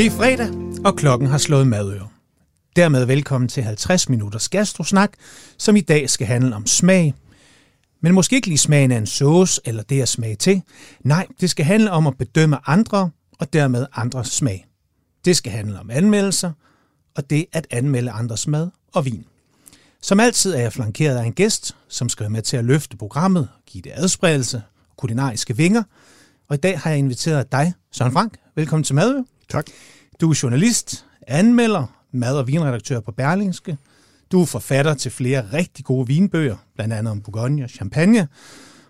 Det er fredag, og klokken har slået madøre. Dermed velkommen til 50 minutters gastrosnak, som i dag skal handle om smag. Men måske ikke lige smagen af en sauce eller det at smage til. Nej, det skal handle om at bedømme andre og dermed andres smag. Det skal handle om anmeldelser, og det at anmelde andres mad og vin. Som altid er jeg flankeret af en gæst, som skal være med til at løfte programmet, give det adspredelse og kulinariske vinger. Og i dag har jeg inviteret dig, Søren Frank. Velkommen til Madø. Tak. Du er journalist, anmelder, mad- og vinredaktør på Berlingske. Du er forfatter til flere rigtig gode vinbøger, blandt andet om Bourgogne og Champagne.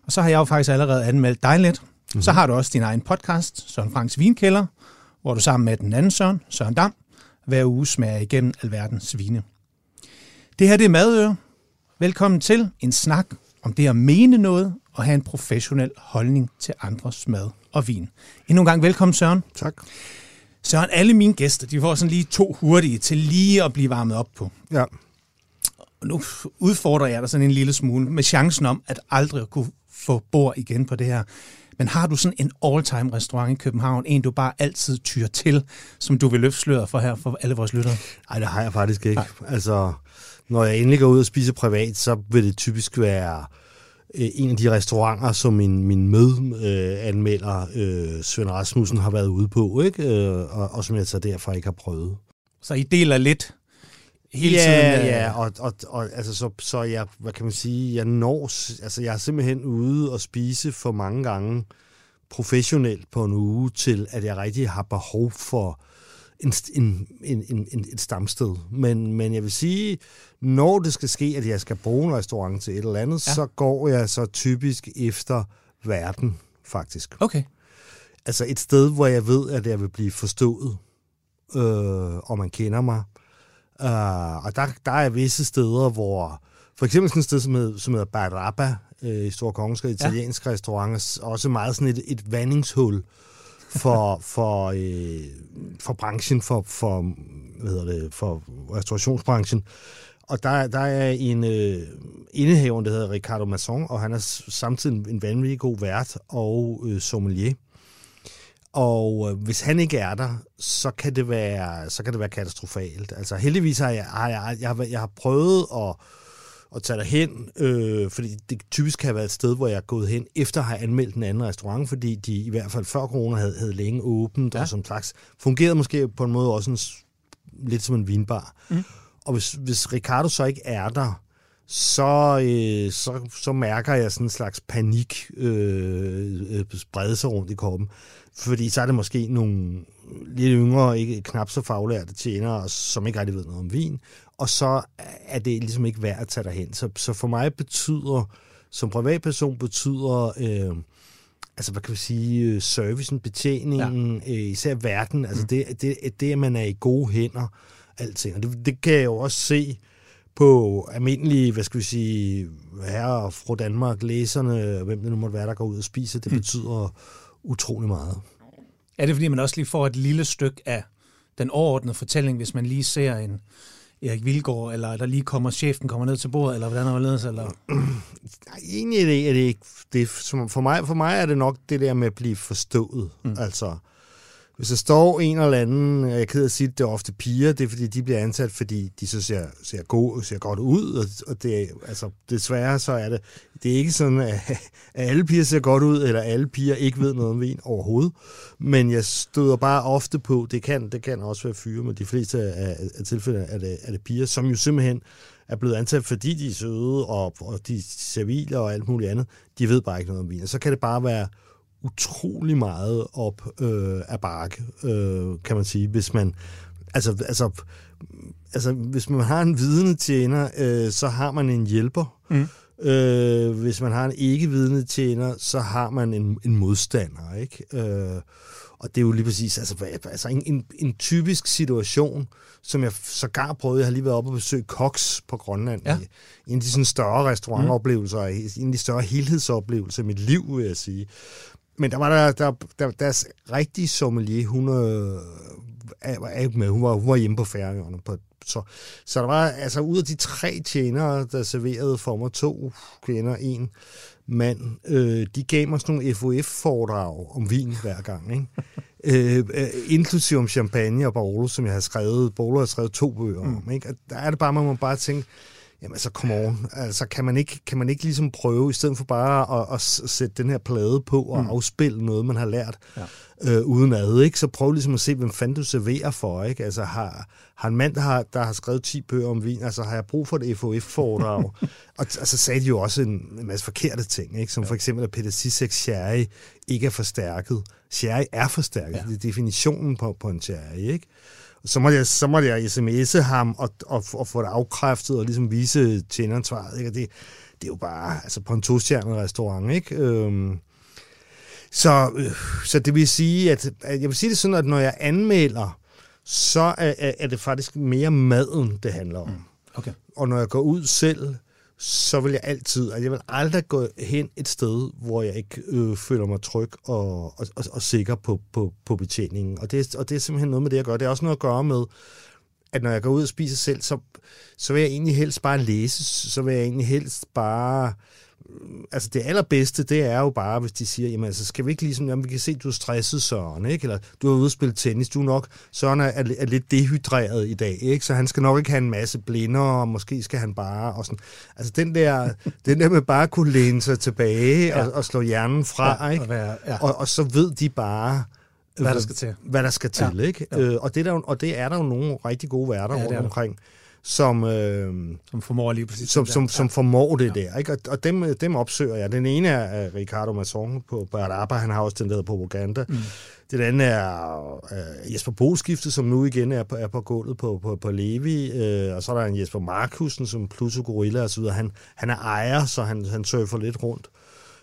Og så har jeg jo faktisk allerede anmeldt dig lidt. Mm-hmm. Så har du også din egen podcast, Søren Franks Vinkælder, hvor du sammen med den anden Søren, Søren Dam, hver uge smager igennem alverdens vine. Det her det er Madøre. Velkommen til en snak om det at mene noget og have en professionel holdning til andres mad og vin. Endnu en gang velkommen, Søren. Tak. Søren, alle mine gæster, de får sådan lige to hurtige til lige at blive varmet op på. Ja. Og nu udfordrer jeg dig sådan en lille smule med chancen om, at aldrig at kunne få bord igen på det her. Men har du sådan en all-time restaurant i København, en du bare altid tyr til, som du vil løfte sløret for her for alle vores lyttere? Nej, det har jeg faktisk ikke. Nej. Altså, når jeg endelig går ud og spiser privat, så vil det typisk være øh, en af de restauranter, som min, min mødanmelder, øh, Svend Rasmussen, har været ude på, ikke? Øh, og, og som jeg så derfor ikke har prøvet. Så I deler lidt hele ja, tiden? øh, Ja, og, og, og altså, så, så jeg, hvad kan man sige, jeg når, altså jeg er simpelthen ude og spise for mange gange professionelt på en uge, til at jeg rigtig har behov for en, en, en, en, et stamsted. Men, men jeg vil sige, når det skal ske, at jeg skal bruge en restaurant til et eller andet, ja. så går jeg så typisk efter verden, faktisk. Okay. Altså et sted, hvor jeg ved, at jeg vil blive forstået, øh, og man kender mig. Uh, og der, der er visse steder, hvor... For eksempel sådan et sted, som hedder, som hedder Barabba øh, i Stor Kongensgade, italiensk ja. restaurant, også meget sådan et, et vandingshul for, for, øh, for branchen, for, for, hvad hedder det, for restaurationsbranchen. Og der, der er en øh, indehaver, der hedder Ricardo Masson, og han er samtidig en vanvittig god vært og øh, sommelier. Og øh, hvis han ikke er der, så kan det være, så kan det være katastrofalt. Altså heldigvis har jeg, har jeg, jeg, har, jeg har prøvet at, at tage derhen, øh, fordi det typisk kan være et sted, hvor jeg er gået hen, efter at have anmeldt en anden restaurant, fordi de i hvert fald før corona havde, havde længe åbent, ja. og som slags fungerede måske på en måde også en, lidt som en vinbar. Mm. Og hvis, hvis Ricardo så ikke er der, så, øh, så, så mærker jeg sådan en slags panik øh, øh, sprede sig rundt i kroppen. Fordi så er det måske nogle lidt yngre, ikke knap så faglærte tjenere, som ikke rigtig ved noget om vin. Og så er det ligesom ikke værd at tage derhen. Så, så for mig betyder, som privatperson betyder... Øh, altså hvad kan vi sige, servicen, betjeningen, ja. øh, især verden, altså mm. det, det, det, at man er i gode hænder, alting. Og det, det kan jeg jo også se på almindelige, hvad skal vi sige, herre og fru Danmark, læserne, hvem det nu måtte være, der går ud og spiser, det mm. betyder utrolig meget. Er det fordi, man også lige får et lille stykke af den overordnede fortælling, hvis man lige ser en Erik Vilgaard, eller der lige kommer chefen kommer ned til bordet, eller hvordan er det eller? Nej, egentlig er det, er det ikke. Det, for, mig, for mig er det nok det der med at blive forstået. Mm. Altså, hvis der står en eller anden, jeg er ked af at sige, det er ofte piger, det er fordi, de bliver ansat, fordi de så ser, ser, gode, ser godt ud, og, og det, altså, desværre så er det, det er ikke sådan, at, at alle piger ser godt ud, eller alle piger ikke ved noget om vin overhovedet, men jeg støder bare ofte på, det kan, det kan også være fyre, men de fleste af, af tilfælde er det, er det piger, som jo simpelthen er blevet ansat, fordi de er søde, og, og de er servile og alt muligt andet, de ved bare ikke noget om vin, og så kan det bare være utrolig meget op øh, af bakke, øh, kan man sige, hvis man altså, altså, altså hvis man har en vidende tjener, øh, så har man en hjælper. Mm. Øh, hvis man har en ikke-vidende tjener, så har man en, en modstander, ikke? Øh, og det er jo lige præcis altså, altså en, en, en typisk situation, som jeg sågar prøvede. Jeg har lige været oppe og besøge Cox på Grønland. Ja. En af de sådan større restaurantoplevelser, mm. en af de større helhedsoplevelser i mit liv, vil jeg sige. Men der var der, der, der deres rigtige sommelier, hun øh, er ikke med. Hun var, hun var hjemme på færøerne. På, så, så der var altså ud af de tre tjenere, der serverede for mig to kvinder, en mand, øh, de gav mig sådan nogle FOF-foredrag om vin hver gang. Ikke? øh, øh, inklusive om champagne og Barolo, som jeg har skrevet. Barolo har skrevet to bøger mm. om. Ikke? Og der er det bare, man må bare tænke, jamen altså, come on. Altså, kan man ikke, kan man ikke ligesom prøve, i stedet for bare at, at sætte den her plade på og mm. afspille noget, man har lært, ja øh, uden ad, ikke? Så prøv ligesom at se, hvem fanden du serverer for, ikke? Altså, har, har en mand, der har, der har skrevet 10 bøger om vin, altså, har jeg brug for et FOF-foredrag? og altså, sagde de jo også en, en masse forkerte ting, ikke? Som ja. for eksempel, at Peter Sisek sherry ikke er forstærket. Sherry er forstærket. Ja. Det er definitionen på, på en sherry, ikke? Så måtte jeg, så måtte jeg sms'e ham og, og, og få det afkræftet og ligesom vise tjeneransvaret. Ikke? Og det, det er jo bare altså på en to-stjernet restaurant. Ikke? Øhm, så, øh, så det vil sige, at, at jeg vil sige det sådan, at når jeg anmelder, så er, er det faktisk mere maden, det handler om. Mm. Okay. Og når jeg går ud selv, så vil jeg altid, altså jeg vil aldrig gå hen et sted, hvor jeg ikke øh, føler mig tryg og, og, og, og sikker på, på, på betjeningen. Og det, og det er simpelthen noget med det, jeg gør. Det er også noget at gøre med, at når jeg går ud og spiser selv, så, så vil jeg egentlig helst bare læse, så vil jeg egentlig helst bare altså det allerbedste, det er jo bare, hvis de siger, jamen altså, skal vi ikke ligesom, jamen, vi kan se, du er stresset, Søren, ikke? Eller du er ude spille tennis, du er nok, Søren er, er, lidt dehydreret i dag, ikke? Så han skal nok ikke have en masse blinder, og måske skal han bare, og sådan. Altså den der, den der med bare at kunne læne sig tilbage ja. og, og slå hjernen fra, ja, ikke? Og, være, ja. og, og så ved de bare, hvad der skal til. Hvad der skal til, ja. ikke? Ja. Øh, og, det der, og det er der jo nogle rigtig gode værter ja, rundt omkring som, øh, som formår lige præcis som, som, som formår det ja. der. Ikke? Og, og dem, dem opsøger jeg. Den ene er Ricardo Masson på Baraba, han har også den der propaganda. Mm. Den anden er uh, Jesper Boskifte, som nu igen er på, er på gulvet på, på, på Levi. Uh, og så er der en Jesper Markusen, som Pluto Gorilla osv. Han, han er ejer, så han, han surfer lidt rundt.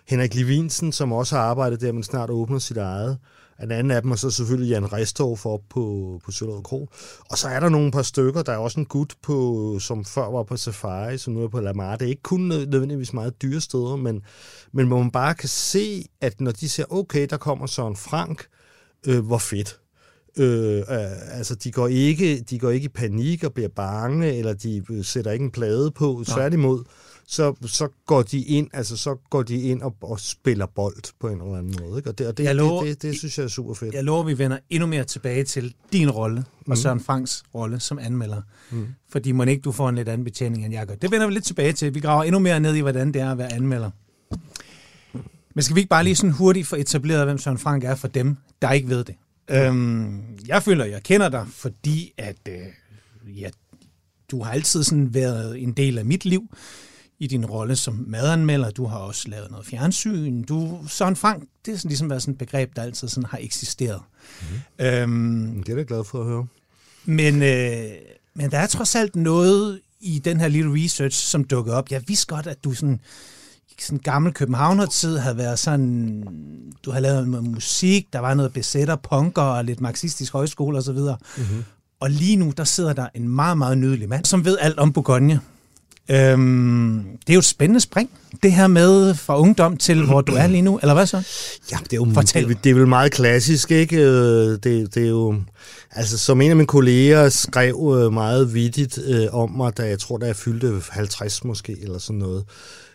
Henrik Levinsen, som også har arbejdet der, men snart åbner sit eget. En anden af dem er så selvfølgelig Jan Restorff op på, på Søllerød Kro. Og så er der nogle par stykker. Der er også en gut, på, som før var på Safari, som nu er på Lamar. Det er ikke kun nødvendigvis meget dyre steder, men, men hvor man bare kan se, at når de siger, okay, der kommer Søren Frank, øh, hvor fedt. Øh, øh, altså, de går, ikke, de går ikke i panik og bliver bange, eller de sætter ikke en plade på. Tværtimod, så, så går de ind, altså så går de ind og, og spiller bold på en eller anden måde. Ikke? Og det, og det, lover, det, det, det, synes jeg er super fedt. Jeg lover, at vi vender endnu mere tilbage til din rolle og mm. Søren Franks rolle som anmelder. Mm. Fordi må ikke du får en lidt anden betjening, end jeg gør. Det vender vi lidt tilbage til. Vi graver endnu mere ned i, hvordan det er at være anmelder. Men skal vi ikke bare lige sådan hurtigt få etableret, hvem Søren Frank er for dem, der ikke ved det? Øhm, jeg føler, jeg kender dig, fordi at øh, ja, du har altid sådan været en del af mit liv i din rolle som madanmelder. Du har også lavet noget fjernsyn. Du, Søren Frank, det er sådan ligesom været sådan et begreb, der altid sådan har eksisteret. Mm. Øhm, det er jeg glad for at høre. Men, øh, men der er trods alt noget i den her lille research, som dukkede op. Jeg vidste godt, at du sådan sådan gammel københavner-tid havde været sådan, du har lavet noget musik, der var noget besætter, punker og lidt marxistisk højskole osv. Mm-hmm. Og lige nu, der sidder der en meget, meget nydelig mand, som ved alt om Bourgogne. Øhm, det er jo et spændende spring, det her med fra ungdom til, hvor du er lige nu, eller hvad så? Ja, det er jo det, det er vel meget klassisk, ikke? Øh, det, det er jo, altså som en af mine kolleger skrev øh, meget vidtigt øh, om mig, da jeg tror, da jeg fyldte 50 måske, eller sådan noget,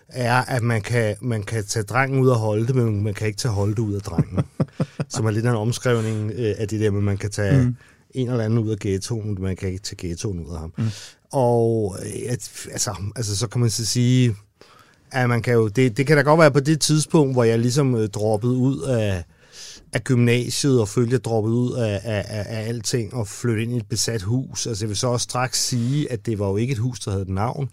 er, at man kan, man kan tage drengen ud og holde det, men man kan ikke tage holde ud af drengen. som er lidt af en omskrivning af det der med, at man kan tage mm. en eller anden ud af ghettoen, men man kan ikke tage ghettoen ud af ham. Mm. Og øh, at, altså, altså, så kan man så sige, at man kan jo, det, det kan da godt være på det tidspunkt, hvor jeg ligesom øh, droppede ud af, af gymnasiet, og følte, jeg droppet ud af, af, af, af alting, og flyttede ind i et besat hus. Altså jeg vil så også straks sige, at det var jo ikke et hus, der havde et navn,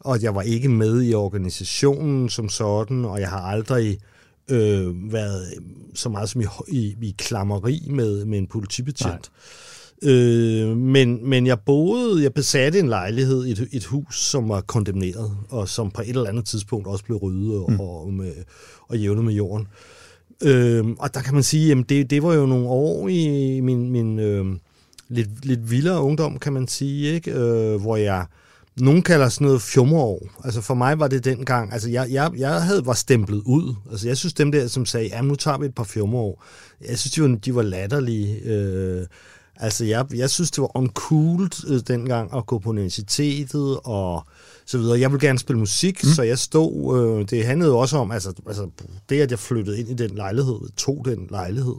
og at jeg var ikke med i organisationen som sådan, og jeg har aldrig øh, været så meget som i, i, i klammeri med, med en politibetjent. Nej. Øh, men, men jeg boede, jeg besatte en lejlighed i et, et hus, som var kondemneret, og som på et eller andet tidspunkt også blev ryddet og, mm. og, med, og jævnet med jorden. Øh, og der kan man sige, at det, det var jo nogle år i min, min øh, lidt, lidt vildere ungdom, kan man sige, ikke? Øh, hvor jeg nogen kalder sådan noget fjummerår. Altså for mig var det dengang, altså jeg, jeg, jeg havde var stemplet ud. Altså jeg synes dem der, som sagde, ja, nu tager vi et par fjummerår. Jeg synes, de var, de var latterlige. Øh, Altså, jeg, jeg synes, det var uncool øh, dengang at gå på universitetet og så videre. Jeg ville gerne spille musik, mm. så jeg stod... Øh, det handlede også om, altså, altså det, at jeg flyttede ind i den lejlighed, tog den lejlighed,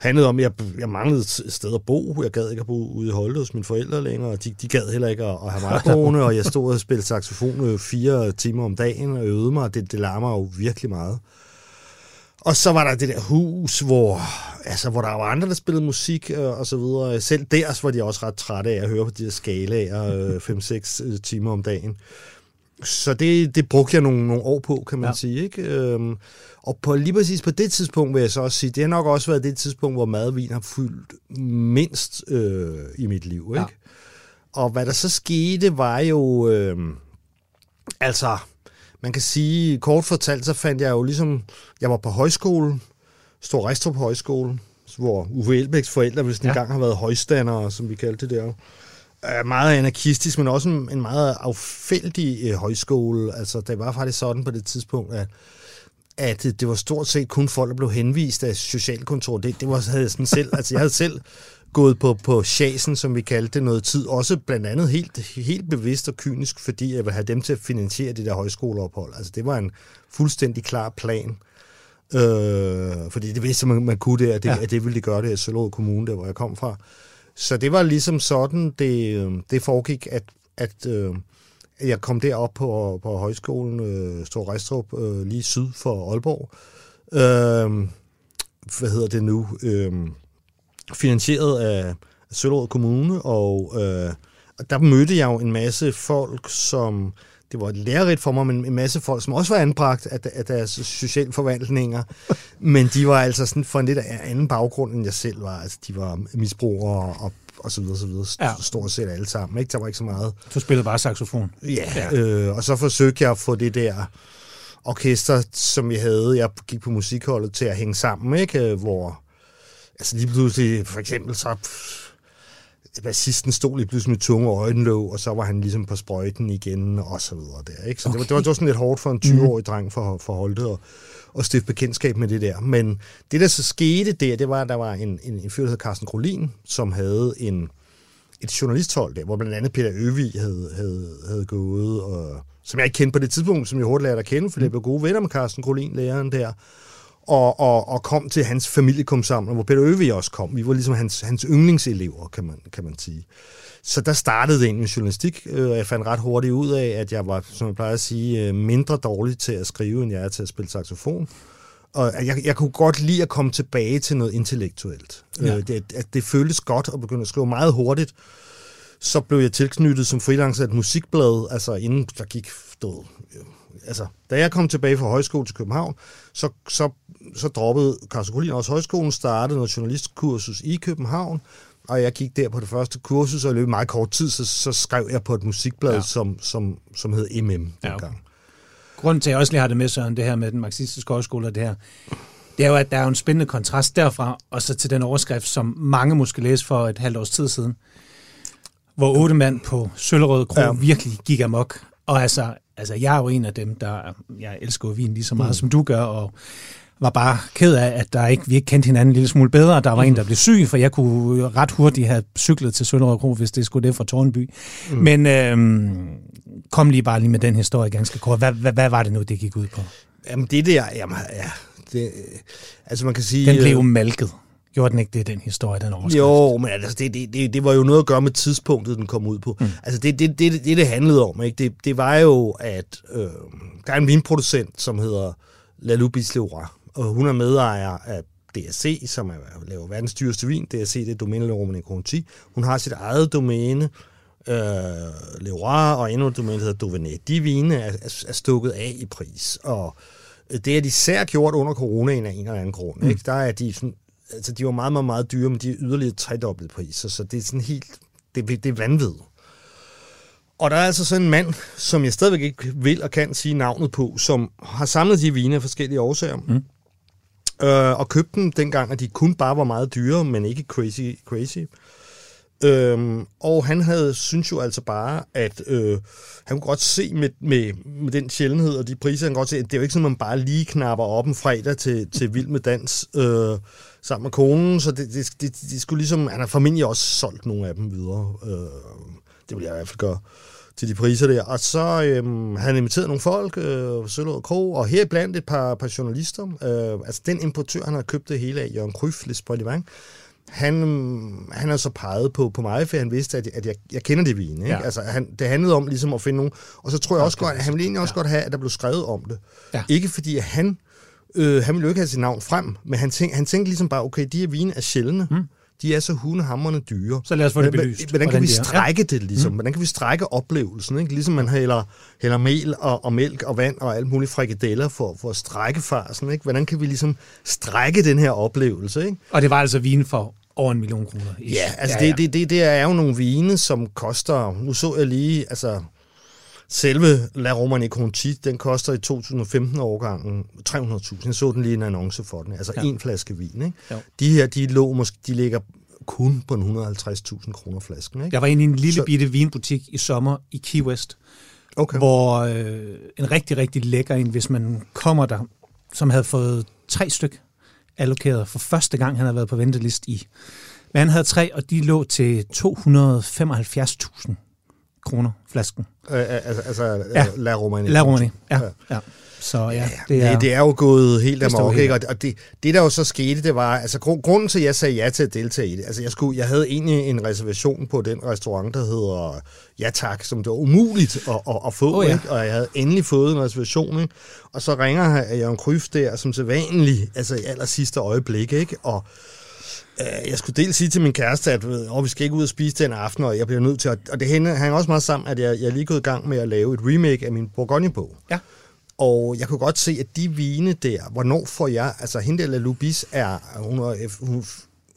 handlede om, at jeg, jeg manglede et sted at bo. Jeg gad ikke at bo ude i Holte hos mine forældre længere, og de, de gad heller ikke at, at have mig boende, og jeg stod og spillede saxofon øh, fire timer om dagen og øvede mig, og det, det larmer jo virkelig meget. Og så var der det der hus, hvor, altså, hvor der var andre, der spillede musik øh, og så videre. Selv der var de også ret trætte af at høre på de her skalaer 5-6 øh, timer om dagen. Så det, det brugte jeg nogle, nogle år på, kan man ja. sige. Ikke? Øhm, og på, lige præcis på det tidspunkt vil jeg så også sige, det har nok også været det tidspunkt, hvor madvin har fyldt mindst øh, i mit liv. Ikke? Ja. Og hvad der så skete, var jo... Øh, altså, man kan sige, kort fortalt, så fandt jeg jo ligesom... Jeg var på højskole, Stor Restrup Højskole, hvor Uwe Elbæks forældre hvis ja. engang har været højstandere, som vi kaldte det der er meget anarkistisk, men også en, en meget affældig øh, højskole. Altså, det var faktisk sådan på det tidspunkt, at at det var stort set kun folk, der blev henvist af socialkontor. Det, det var havde jeg sådan selv, altså jeg havde selv gået på, på chasen, som vi kaldte det, noget tid. Også blandt andet helt, helt bevidst og kynisk, fordi jeg ville have dem til at finansiere det der højskoleophold. Altså det var en fuldstændig klar plan. Øh, fordi det vidste man, man kunne det, at det, ja. at det ville de gøre det i Søllerød Kommune, der hvor jeg kom fra. Så det var ligesom sådan, det, øh, det foregik, at, at øh, jeg kom derop på, på højskolen øh, Stor Restrup, øh, lige syd for Aalborg. Øh, hvad hedder det nu? Øh, finansieret af Søllerød Kommune, og øh, der mødte jeg jo en masse folk, som det var lærerigt for mig, men en masse folk, som også var anbragt af, af deres sociale forvandlinger, men de var altså sådan for en lidt anden baggrund, end jeg selv var. Altså, de var misbrugere og, og så videre, så videre. Ja. Stort set alle sammen. Ikke? Der var ikke så meget. Du spillede bare saxofon. Ja, ja. Øh, og så forsøgte jeg at få det der orkester, som vi havde, jeg gik på musikholdet, til at hænge sammen, ikke? Hvor, altså lige pludselig, for eksempel, så bassisten stod lige pludselig med tunge øjenlåg, og så var han ligesom på sprøjten igen, og så videre der. Ikke? Så okay. det, var, det, var, det var sådan lidt hårdt for en 20-årig mm. dreng for, for Holte og, og stifte bekendtskab med det der. Men det, der så skete der, det var, at der var en, en, en fyr, der hed Carsten Krolin, som havde en, et journalisthold der, hvor blandt andet Peter Øvig havde, havde, havde gået, og, som jeg ikke kendte på det tidspunkt, som jeg hurtigt lærte at kende, fordi jeg blev gode venner med Carsten Krolin, læreren der og, og, og kom til hans familie hvor Peter Øvig også kom. Vi var ligesom hans, hans yndlingselever, kan man, kan man sige. Så der startede det egentlig med journalistik, øh, og jeg fandt ret hurtigt ud af, at jeg var, som jeg plejer at sige, øh, mindre dårlig til at skrive, end jeg er til at spille saxofon. Og jeg, jeg kunne godt lide at komme tilbage til noget intellektuelt. Ja. Øh, det, at det føltes godt at begynde at skrive meget hurtigt. Så blev jeg tilknyttet som freelancer et musikblad, altså inden der gik, stod, altså, da jeg kom tilbage fra højskole til København, så, så, så droppede Carsten Collin også højskolen, startede noget journalistkursus i København, og jeg gik der på det første kursus, og i løbet meget kort tid, så, så skrev jeg på et musikblad, ja. som, som, som hed MM dengang. Ja, okay. Grunden til, at jeg også lige har det med, Søren, det her med den marxistiske højskole og det her, det er jo, at der er en spændende kontrast derfra, og så til den overskrift, som mange måske læste for et halvt års tid siden, hvor otte mand på Søllerød Kro ja. virkelig gik amok. Og altså, altså, jeg er jo en af dem, der... Jeg elsker vin lige så meget, mm. som du gør, og var bare ked af, at der ikke, vi ikke kendte hinanden en lille smule bedre. Der var mm. en, der blev syg, for jeg kunne ret hurtigt have cyklet til Sønderød Kro, hvis det skulle det fra Tornby. Mm. Men øhm, kom lige bare lige med den historie ganske kort. Hvad, hvad, hvad var det nu, det gik ud på? Jamen det der, jamen, ja, det, altså man kan sige... Den blev jo malket. Gjorde den ikke det, den historie, den overskrift? Jo, men altså, det, det, det, det var jo noget at gøre med tidspunktet, den kom ud på. Mm. Altså, det, det, det, det, det handlede om, ikke? Det, det var jo, at øh, der er en vinproducent, som hedder Lalou Bisleroy, og hun er medejer af DSC, som er, laver verdens dyreste vin. DSC, det er domæne Romane Conti. Hun har sit eget domæne, øh, Leroy, og endnu et domæne, der hedder Dauvenet. De vine er, er, er stukket af i pris, og det er de især gjort under coronaen af en eller anden grund. Ikke? Mm. Der er de sådan altså de var meget, meget, meget dyre, men de er yderligere tredoblet priser, så det er sådan helt, det, det er vanvid. Og der er altså sådan en mand, som jeg stadigvæk ikke vil og kan sige navnet på, som har samlet de vine af forskellige årsager. Mm. Øh, og købte dem dengang, at de kun bare var meget dyre, men ikke crazy. crazy. Øhm, og han havde, synes jo altså bare, at øh, han kunne godt se med, med, med den sjældenhed og de priser, han kunne godt se, at det er jo ikke sådan, at man bare lige knapper op en fredag til, til Vild med Dans øh, sammen med konen, så det, det, det, det skulle ligesom, han har formentlig også solgt nogle af dem videre. Øh, det vil jeg i hvert fald gøre til de priser der. Og så øhm, han inviteret nogle folk, øh, Sølvåd Kro, og her blandt et par, par journalister. Øh, altså den importør, han har købt det hele af, Jørgen Kryf, Les han, han har så peget på, på mig, for han vidste, at, at jeg, jeg kender det vin. Ikke? Ja. Altså, han, det handlede om ligesom at finde nogen. Og så tror jeg også godt, at han ville egentlig også ja. godt have, at der blev skrevet om det. Ja. Ikke fordi han, øh, han ville jo ikke have sit navn frem, men han, tænk, han tænkte ligesom bare, okay, de her vine er sjældne. Mm de er så hundehammerende dyre. Så lad os få det belyst. Hvordan kan vi strække ja. det, ligesom? Mm. Hvordan kan vi strække oplevelsen? Ikke? Ligesom man hælder, hælder mel og, og mælk og vand og alt muligt frikadeller for, for at strække farsen. Ikke? Hvordan kan vi ligesom strække den her oplevelse? Ikke? Og det var altså vin for over en million kroner. Ja, altså ja, ja. Det, det, det, det er jo nogle vine, som koster... Nu så jeg lige, altså Selve La Romane Conti, den koster i 2015-årgangen 300.000. Jeg så den lige en annonce for den. Altså ja. en flaske vin. Ikke? Jo. De her, de, lå måske, de ligger kun på en 150.000 kroner flasken. Ikke? Jeg var inde i en lille så... bitte vinbutik i sommer i Key West, okay. hvor øh, en rigtig, rigtig lækker en, hvis man kommer der, som havde fået tre styk allokeret for første gang, han havde været på ventelist i. Men han havde tre, og de lå til 275.000 kroner flasken. Øh, altså, altså ja. La Romani. La Romani, ja. ja. Så ja, det er, det, det er jo gået helt amok, ikke? Og det, det, der jo så skete, det var, altså grunden til, at jeg sagde ja til at deltage i det, altså jeg, skulle, jeg havde egentlig en reservation på den restaurant, der hedder Ja Tak, som det var umuligt at, at, at få, oh, ja. ikke? Og jeg havde endelig fået en reservation, ikke? Og så ringer Jørgen Kryf der, som så vanligt, altså i aller sidste øjeblik, ikke? Og Øh, jeg skulle dels sige til min kæreste, at oh, vi skal ikke ud og spise den aften, og jeg bliver nødt til at... Og det hænger også meget sammen, at jeg, jeg lige gået i gang med at lave et remake af min Bourgogne-bog. Ja. Og jeg kunne godt se, at de vine der, hvornår får jeg... Altså, hende der Lubis er... Hun er, hun,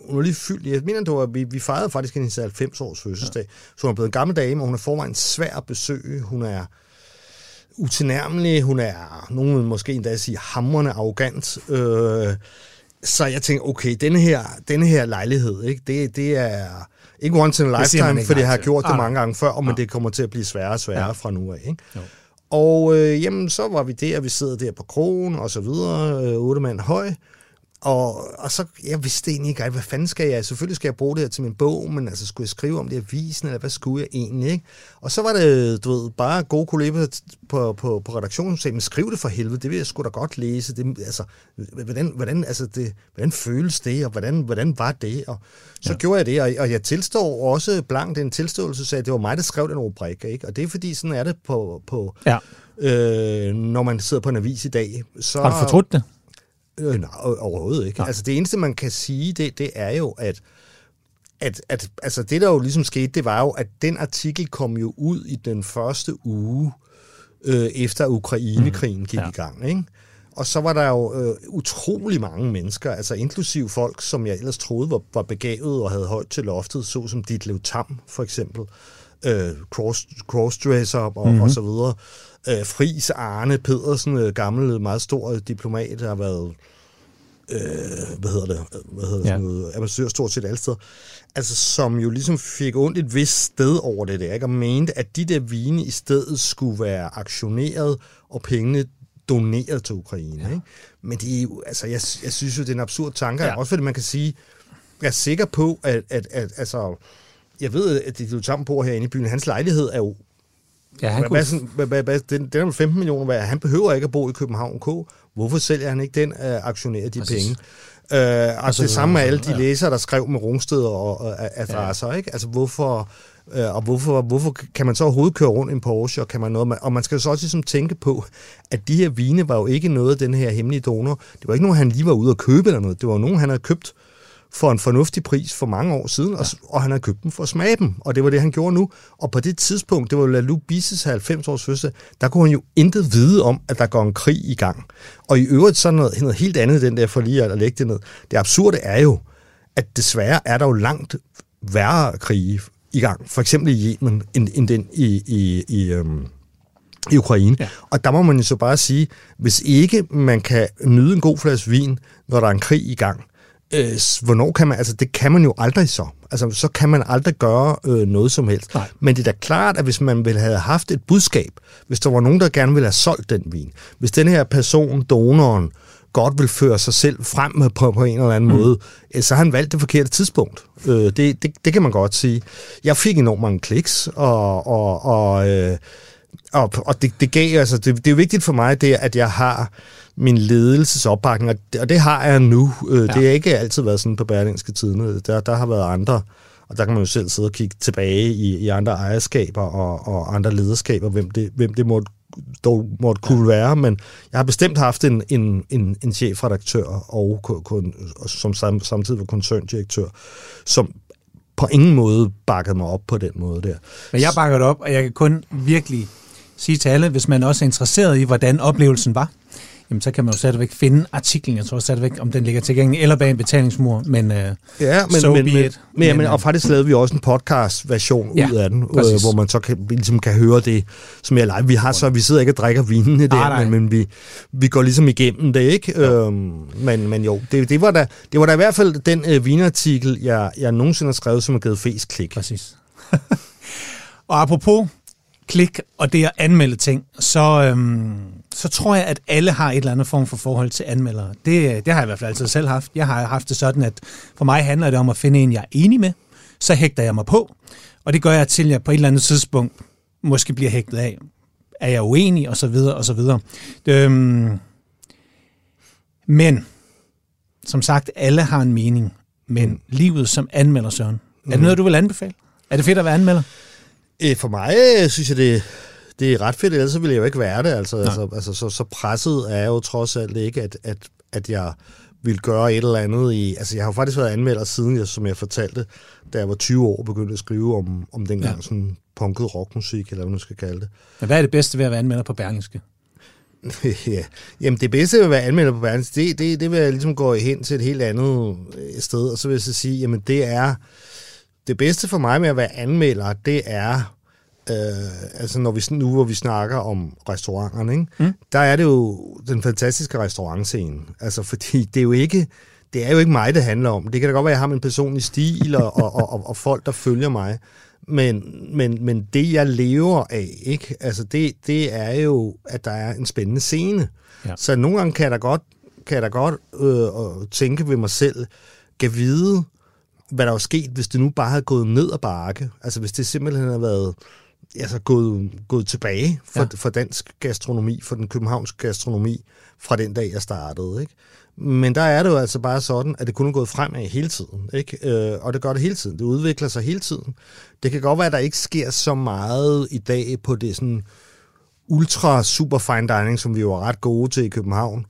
hun er lige fyldt. Jeg mener, det var, vi, vi fejrede faktisk hendes 90 års fødselsdag. Ja. Så hun er blevet en gammel dame, og hun er forvejen svær at besøge. Hun er utilnærmelig. Hun er, nogen vil måske endda sige, hammerne arrogant. Øh, så jeg tænkte, okay, denne her, denne her lejlighed, ikke, det, det er ikke once in a lifetime, fordi jeg har gjort det ah. mange gange før, ah. men det kommer til at blive sværere og sværere ja. fra nu af. Ikke? Jo. Og øh, jamen, så var vi der, vi sidder der på krogen og så videre, øh, otte mand høj, og, og så, jeg vidste egentlig ikke, hvad fanden skal jeg? Selvfølgelig skal jeg bruge det her til min bog, men altså, skulle jeg skrive om det i avisen, eller hvad skulle jeg egentlig, ikke? Og så var det, du ved, bare gode kolleger på, på, på redaktionen, som sagde, men skriv det for helvede, det vil jeg sgu da godt læse. Det, altså, hvordan, hvordan, altså det, hvordan føles det, og hvordan, hvordan var det? Og så ja. gjorde jeg det, og, og jeg tilstår også blankt en tilståelse, at det var mig, der skrev den rubrik, ikke? Og det er fordi, sådan er det på, på ja. øh, når man sidder på en avis i dag. Så, Har du fortrudt det? Øh, nej, overhovedet ikke. Nej. Altså det eneste, man kan sige, det, det er jo, at, at, at altså det, der jo ligesom skete, det var jo, at den artikel kom jo ud i den første uge, øh, efter Ukrainekrigen mm. gik ja. i gang. Ikke? Og så var der jo øh, utrolig mange mennesker, altså inklusiv folk, som jeg ellers troede var, var begavet og havde højt til loftet, så som Ditlev Tam for eksempel, øh, cross, crossdresser og, mm-hmm. og så videre, øh, Fris Arne Pedersen, øh, gammel, meget stor diplomat, har været øh, hvad hedder det, hvad hedder det, ja. sådan noget, ambassadør stort set alle steder, altså som jo ligesom fik ondt et vist sted over det der, ikke? og mente, at de der vine i stedet skulle være aktioneret, og pengene doneret til Ukraine. Ja. Ikke? Men det er jo, altså, jeg, jeg synes jo, det er en absurd tanke, ja. også fordi man kan sige, jeg er sikker på, at, at, at altså, jeg ved, at det er jo sammen på herinde i byen, hans lejlighed er jo Ja, han hvad, kunne... hvad, den, den er 15 millioner værd. Han behøver ikke at bo i København K. Hvorfor sælger han ikke den uh, aktionærer de Præcis. penge? Uh, altså, det samme med alle de ja. læsere, der skrev med rungsteder og uh, adresser. Ja. Ikke? Altså, hvorfor, uh, og hvorfor, hvorfor kan man så overhovedet køre rundt i en Porsche? Og, kan man noget, og man skal så også ligesom tænke på, at de her vine var jo ikke noget af den her hemmelige donor. Det var ikke nogen, han lige var ude at købe eller noget. Det var nogen, han havde købt for en fornuftig pris for mange år siden, ja. og, og han havde købt dem for at smage dem, og det var det, han gjorde nu. Og på det tidspunkt, det var Lalou Bisses 90 års fødsel, der kunne han jo intet vide om, at der går en krig i gang. Og i øvrigt så noget, noget helt andet, den der for lige at lægge det ned. Det absurde er jo, at desværre er der jo langt værre krige i gang, for eksempel i Yemen, end, end den i, i, i øhm, i Ukraine. Ja. Og der må man jo så bare sige, hvis ikke man kan nyde en god flaske vin, når der er en krig i gang, øh, hvornår kan man, altså det kan man jo aldrig så. Altså så kan man aldrig gøre øh, noget som helst. Nej. Men det er da klart, at hvis man ville have haft et budskab, hvis der var nogen, der gerne ville have solgt den vin, hvis den her person, donoren, godt vil føre sig selv frem på, på en eller anden mm. måde, øh, så har han valgt det forkerte tidspunkt. Øh, det, det, det kan man godt sige. Jeg fik enormt mange kliks, og, og, og, øh, og, og det, det gav, altså, det, det er vigtigt for mig, det, at jeg har min ledelsesopbakning, og det, og det har jeg nu. Øh, ja. Det har ikke altid været sådan på Berlingske Tidene. Der, der har været andre, og der kan man jo selv sidde og kigge tilbage i, i andre ejerskaber og, og andre lederskaber, hvem det, hvem det måtte dog måtte kunne være, men jeg har bestemt haft en, en, en, en chefredaktør og, kun, som samtidig var koncerndirektør, som på ingen måde bakkede mig op på den måde der. Men jeg bakker det op, og jeg kan kun virkelig sige til alle, hvis man også er interesseret i, hvordan oplevelsen var, jamen så kan man jo stadigvæk finde artiklen. Jeg tror stadigvæk, om den ligger tilgængelig, eller bag en betalingsmur, men uh, ja, men, so men, men, it. Men, men, og faktisk lavede vi også en podcast-version ja, ud af den, øh, hvor man så kan, ligesom kan høre det, som jeg live. Vi har så, vi sidder ikke og drikker vinene der, ah, men, men vi, vi går ligesom igennem det, ikke? Øhm, men, men jo, det, det, var da, det var da i hvert fald den øh, vinartikel, jeg, jeg nogensinde har skrevet, som har givet flest klik. Præcis. og apropos klik og det at anmelde ting, så, øhm, så tror jeg, at alle har et eller andet form for forhold til anmeldere. Det, det har jeg i hvert fald altid selv haft. Jeg har haft det sådan, at for mig handler det om at finde en, jeg er enig med. Så hægter jeg mig på, og det gør jeg til, at jeg på et eller andet tidspunkt måske bliver hægtet af. Er jeg uenig, og så videre, og så videre. Øhm, men, som sagt, alle har en mening. Men livet som anmelder, Søren, er det noget, du vil anbefale? Er det fedt at være anmelder? Øh, for mig øh, synes jeg, det, det er ret fedt, ellers ville jeg jo ikke være det. Altså, altså, altså så, så presset er jeg jo trods alt ikke, at, at, at jeg vil gøre et eller andet i... Altså, jeg har jo faktisk været anmelder siden, jeg, som jeg fortalte, da jeg var 20 år, begyndte at skrive om, om dengang ja. sådan punket rockmusik, eller hvad man skal kalde det. Men hvad er det bedste ved at være anmelder på Berlingske? ja. Jamen, det bedste ved at være anmelder på Berlingske, det, det, det vil jeg ligesom gå hen til et helt andet øh, sted, og så vil jeg så sige, jamen, det er det bedste for mig med at være anmelder, det er, øh, altså når vi, nu hvor vi snakker om restauranterne, ikke? Mm. der er det jo den fantastiske restaurantscene. Altså fordi det er jo ikke, det er jo ikke mig, det handler om. Det kan da godt være, at jeg har min personlige stil og, og, og, og, og folk, der følger mig. Men, men, men det, jeg lever af, ikke? Altså det, det er jo, at der er en spændende scene. Ja. Så nogle gange kan jeg da godt, kan jeg da godt øh, tænke ved mig selv, kan vide, hvad der var sket, hvis det nu bare havde gået ned ad bakke. Altså hvis det simpelthen havde været altså, gået, gået tilbage for, ja. for dansk gastronomi, for den københavnske gastronomi, fra den dag, jeg startede. Ikke? Men der er det jo altså bare sådan, at det kun er gået fremad hele tiden. Ikke? Øh, og det gør det hele tiden. Det udvikler sig hele tiden. Det kan godt være, at der ikke sker så meget i dag på det sådan ultra super fine dining, som vi jo er ret gode til i København.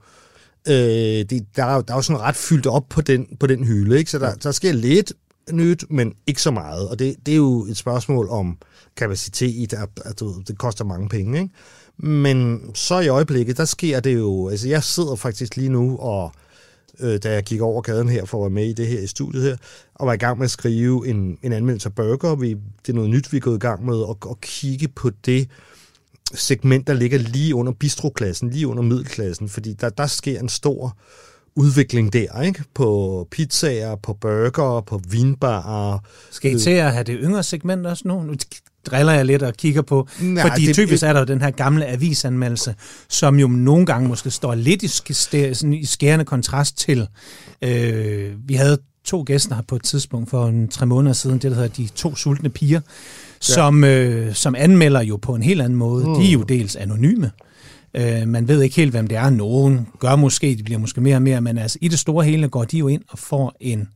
Øh, det, der, er, der er jo sådan ret fyldt op på den, på den hylde, ikke? så der, der sker lidt nyt, men ikke så meget. Og det, det er jo et spørgsmål om kapacitet, at, at det koster mange penge. Ikke? Men så i øjeblikket, der sker det jo... Altså, jeg sidder faktisk lige nu, og øh, da jeg gik over gaden her for at være med i det her i studiet her, og var i gang med at skrive en, en anmeldelse af burger. Vi, det er noget nyt, vi er gået i gang med, og, og kigge på det segment, der ligger lige under bistroklassen, lige under middelklassen, fordi der, der sker en stor udvikling der, ikke? På pizzaer, på burger, på vinbarer. Skal I til at have det yngre segment også nu? Nu driller jeg lidt og kigger på, Nej, fordi det, typisk er der jo den her gamle avisanmeldelse, som jo nogle gange måske står lidt i, sådan i skærende kontrast til, øh, vi havde to gæster her på et tidspunkt for en tre måneder siden, det der hedder De To Sultne Piger, ja. som, øh, som anmelder jo på en helt anden måde. Mm. De er jo dels anonyme. Øh, man ved ikke helt, hvem det er. Nogen gør måske, de bliver måske mere og mere, men altså i det store hele går de jo ind og får en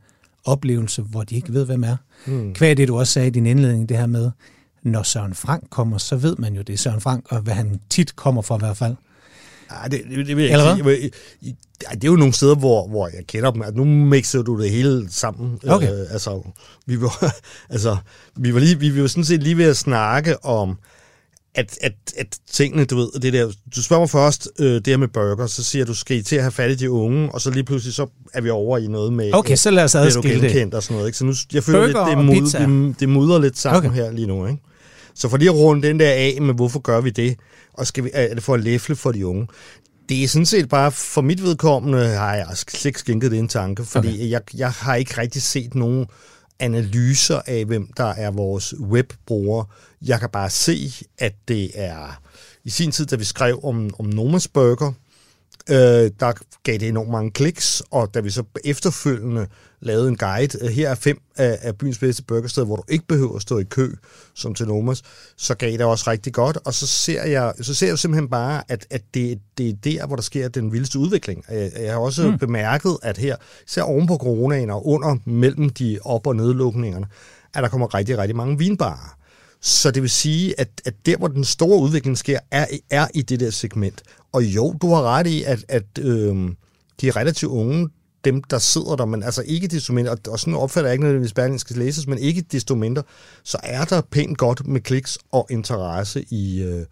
oplevelse, hvor de ikke ved, hvem er. Mm. Hvad det, du også sagde i din indledning, det her med, når Søren Frank kommer, så ved man jo, det er Søren Frank, og hvad han tit kommer for i hvert fald. Ej, det, det, det vil jeg Eller ikke sige. Det er jo nogle steder, hvor, hvor jeg kender dem. Altså, nu mixer du det hele sammen. Okay. Øh, altså, vi var, altså, vi var, lige, vi var sådan set lige ved at snakke om, at, at, at tingene, du ved, det der, du spørger mig først øh, det her med burger, så siger du, skal I til at have fat i de unge, og så lige pludselig, så er vi over i noget med... Okay, så lad os adskille det. og sådan noget, ikke? Så nu, jeg føler lidt, det, mud, det, det mudder lidt sammen okay. her lige nu, ikke? Så for lige at runde den der af med, hvorfor gør vi det, og skal vi, er det for at læfle for de unge? Det er sådan set bare, for mit vedkommende har jeg slet ikke skænket det en tanke, fordi okay. jeg, jeg har ikke rigtig set nogen analyser af, hvem der er vores webbrugere. Jeg kan bare se, at det er i sin tid, da vi skrev om, om Nomas Burger, Øh, der gav det enormt mange kliks, og da vi så efterfølgende lavede en guide, øh, her er fem af, af byens bedste burgersteder, hvor du ikke behøver at stå i kø, som til Nomas, så gav det også rigtig godt, og så ser jeg, så ser jeg simpelthen bare, at, at det, det er der, hvor der sker den vildeste udvikling. Jeg, jeg har også mm. bemærket, at her, især oven på coronaen og under mellem de op- og nedlukningerne, at der kommer rigtig, rigtig mange vinbarer. Så det vil sige, at, at der, hvor den store udvikling sker, er, er i det der segment. Og jo, du har ret i, at, at øh, de er relativt unge, dem, der sidder der, men altså ikke desto mindre, og sådan opfatter jeg ikke nødvendigvis Berlin skal læses, men ikke desto mindre, så er der pænt godt med kliks og interesse i, øh,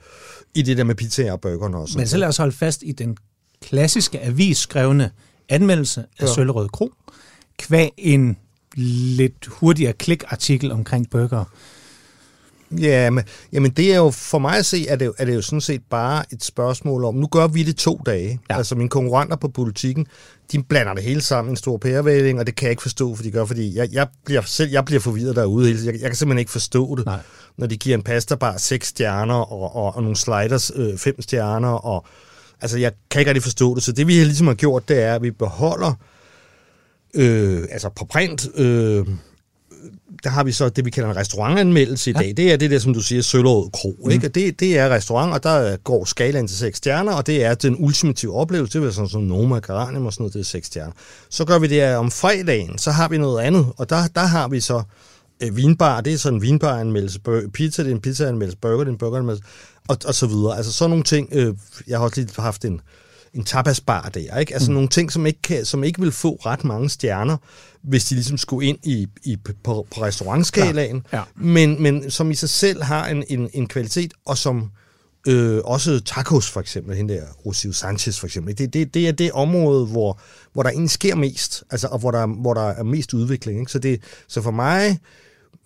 i det der med pizza og burgerne også. Men så lad os holde fast i den klassiske avisskrevne anmeldelse af ja. Søllerød Kro, kvæg en lidt hurtigere klikartikel omkring burger. Ja, men, jamen det er jo, for mig at se, er det, er det jo sådan set bare et spørgsmål om, nu gør vi det to dage. Ja. Altså mine konkurrenter på politikken, de blander det hele sammen en stor pærevælling, og det kan jeg ikke forstå, for de gør, fordi jeg, jeg bliver selv jeg bliver forvirret derude hele Jeg, jeg kan simpelthen ikke forstå det, Nej. når de giver en pasta bare seks stjerner, og, og, og nogle sliders øh, fem stjerner, og altså jeg kan ikke rigtig forstå det. Så det vi ligesom har gjort, det er, at vi beholder øh, altså på print øh, der har vi så det, vi kalder en restaurantanmeldelse i dag. Ja. Det er det der, som du siger, Søllerød Kro. Mm. Ikke? Det, det er restaurant, og der går skalaen til seks stjerner, og det er den ultimative oplevelse. Det er sådan sådan Noma, Caranium og sådan noget, det er seks stjerner. Så gør vi det her om fredagen, så har vi noget andet, og der, der har vi så øh, vinbar, det er sådan en vinbaranmeldelse, pizza, det er en pizzaanmeldelse, burger, det er en burgeranmeldelse, og, og så videre. Altså sådan nogle ting, øh, jeg har også lige haft en, en tapasbar der, ikke? Altså mm. nogle ting, som ikke, kan, som ikke vil få ret mange stjerner, hvis de ligesom skulle ind i, i på, på restaurantskalaen, ja. Ja. Men, men som i sig selv har en, en, en kvalitet, og som øh, også tacos for eksempel, hende der Rosio Sanchez for eksempel, det, det, det er det område, hvor, hvor der egentlig sker mest, altså, og hvor der, hvor der er mest udvikling. Ikke? Så, det, så for mig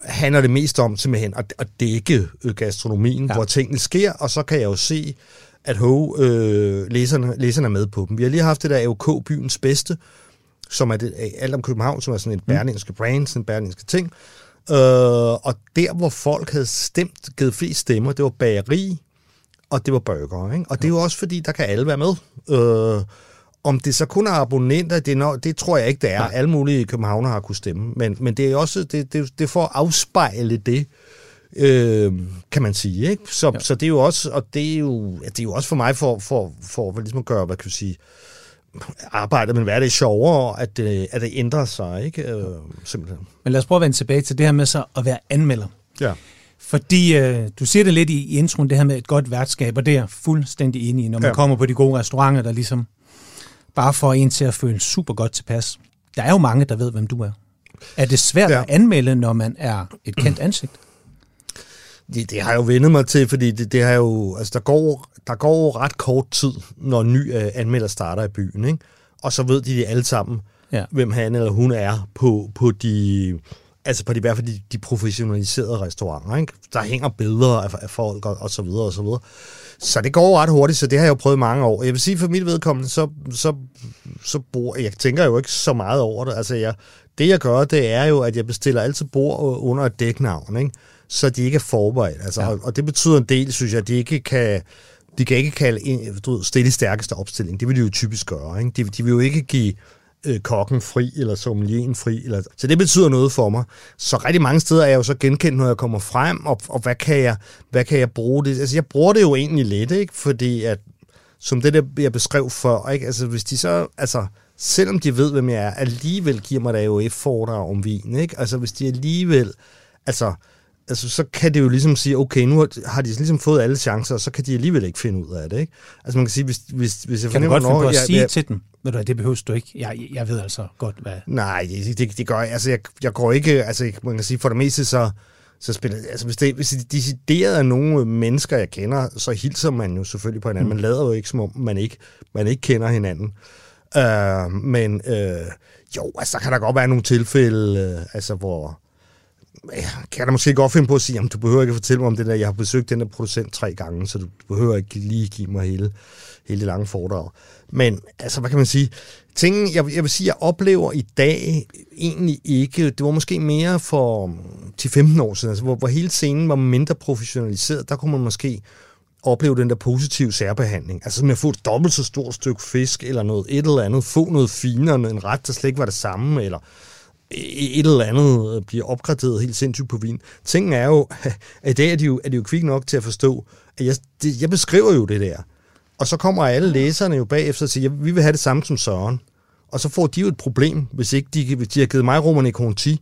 handler det mest om simpelthen at, at dække gastronomien, ja. hvor tingene sker, og så kan jeg jo se, at ho, øh, læserne, læserne er med på dem. Vi har lige haft det der AOK Byens Bedste, som er det, alt om København, som er sådan et mm. berlinske brand, sådan en berlinske ting. Øh, og der, hvor folk havde stemt, givet flest stemmer, det var bageri, og det var burger. Ikke? Og det er jo også fordi, der kan alle være med. Øh, om det så kun er abonnenter, det, er, det tror jeg ikke, det er. Nej. Alle mulige københavner har kunne stemme. Men, men det er også det, det, det for at afspejle det, øh, kan man sige. Ikke? Så, ja. så det er jo også, og det er jo, ja, det er jo også for mig for, for, for, for ligesom at gøre, hvad kan jeg sige, arbejdet med hverdag sjovere, at det, at det ændrer sig, ikke? Øh, simpelthen. Men lad os prøve at vende tilbage til det her med så at være anmelder. Ja. Fordi øh, du siger det lidt i, i introen, det her med et godt værtskab, og det er jeg fuldstændig enig i, når man ja. kommer på de gode restauranter, der ligesom bare får en til at føle super godt tilpas. Der er jo mange, der ved, hvem du er. Er det svært ja. at anmelde, når man er et kendt ansigt? Det, det har jeg jo vendet mig til, fordi det, det har jo, altså der går, der går ret kort tid, når en ny uh, anmelder starter i byen, ikke? og så ved de, de alle sammen, ja. hvem han eller hun er på, på de altså på de, i hvert fald de, de professionaliserede restauranter. Ikke? Der hænger billeder af, af folk og, og så videre og så videre. Så det går ret hurtigt, så det har jeg jo prøvet mange år. Jeg vil sige, for mit vedkommende, så, så, så bor jeg tænker jo ikke så meget over det. Altså, jeg, det jeg gør, det er jo, at jeg bestiller altid bord under et dæknavn. Ikke? Så de ikke er forberedt. Altså, ja. og, og det betyder en del, synes jeg, at de ikke kan de kan ikke kalde en, du ved, stille stærkeste opstilling. Det vil de jo typisk gøre. Ikke? De, de vil jo ikke give øh, kokken fri, eller sommelieren fri. Eller, så det betyder noget for mig. Så rigtig mange steder er jeg jo så genkendt, når jeg kommer frem, og, og hvad, kan jeg, hvad kan jeg bruge det? Altså, jeg bruger det jo egentlig lidt, ikke? fordi at, som det der, jeg beskrev før, ikke? Altså, hvis de så, altså, selvom de ved, hvem jeg er, alligevel giver mig da jo et foredrag om vin, ikke? Altså, hvis de alligevel, altså, altså, så kan det jo ligesom sige, okay, nu har de ligesom fået alle chancer, og så kan de alligevel ikke finde ud af det. Ikke? Altså man kan sige, hvis, hvis, hvis jeg kan fornemmer... Kan du godt finde på at jeg, sige jeg, til dem, ved du det behøver du ikke. Jeg, jeg ved altså godt, hvad... Nej, det, det, det gør jeg. Altså, jeg, jeg går ikke... Altså, man kan sige, for det meste så så spiller, altså hvis det, hvis det decideret er nogle mennesker, jeg kender, så hilser man jo selvfølgelig på hinanden. Mm. Man lader jo ikke, som om man ikke, man ikke kender hinanden. Uh, men uh, jo, altså der kan der godt være nogle tilfælde, uh, altså hvor, kan jeg måske godt finde på at sige, jamen, du behøver ikke at fortælle mig om det der, jeg har besøgt den der producent tre gange, så du behøver ikke lige give mig hele, hele det lange foredrag. Men altså, hvad kan man sige? Tingen, jeg, jeg vil sige, jeg oplever i dag egentlig ikke, det var måske mere for mm, 10-15 år siden, altså, hvor, hvor hele scenen var mindre professionaliseret, der kunne man måske opleve den der positive særbehandling. Altså med at få et dobbelt så stort stykke fisk, eller noget et eller andet, få noget finere, en ret, der slet ikke var det samme, eller et eller andet bliver opgraderet helt sindssygt på vin. Tingen er jo, at i dag er de jo, er de jo kvik nok til at forstå, at jeg, det, jeg beskriver jo det der. Og så kommer alle læserne jo bagefter og siger, vi vil have det samme som Søren. Og så får de jo et problem, hvis ikke de, hvis de har givet mig Romane Conti,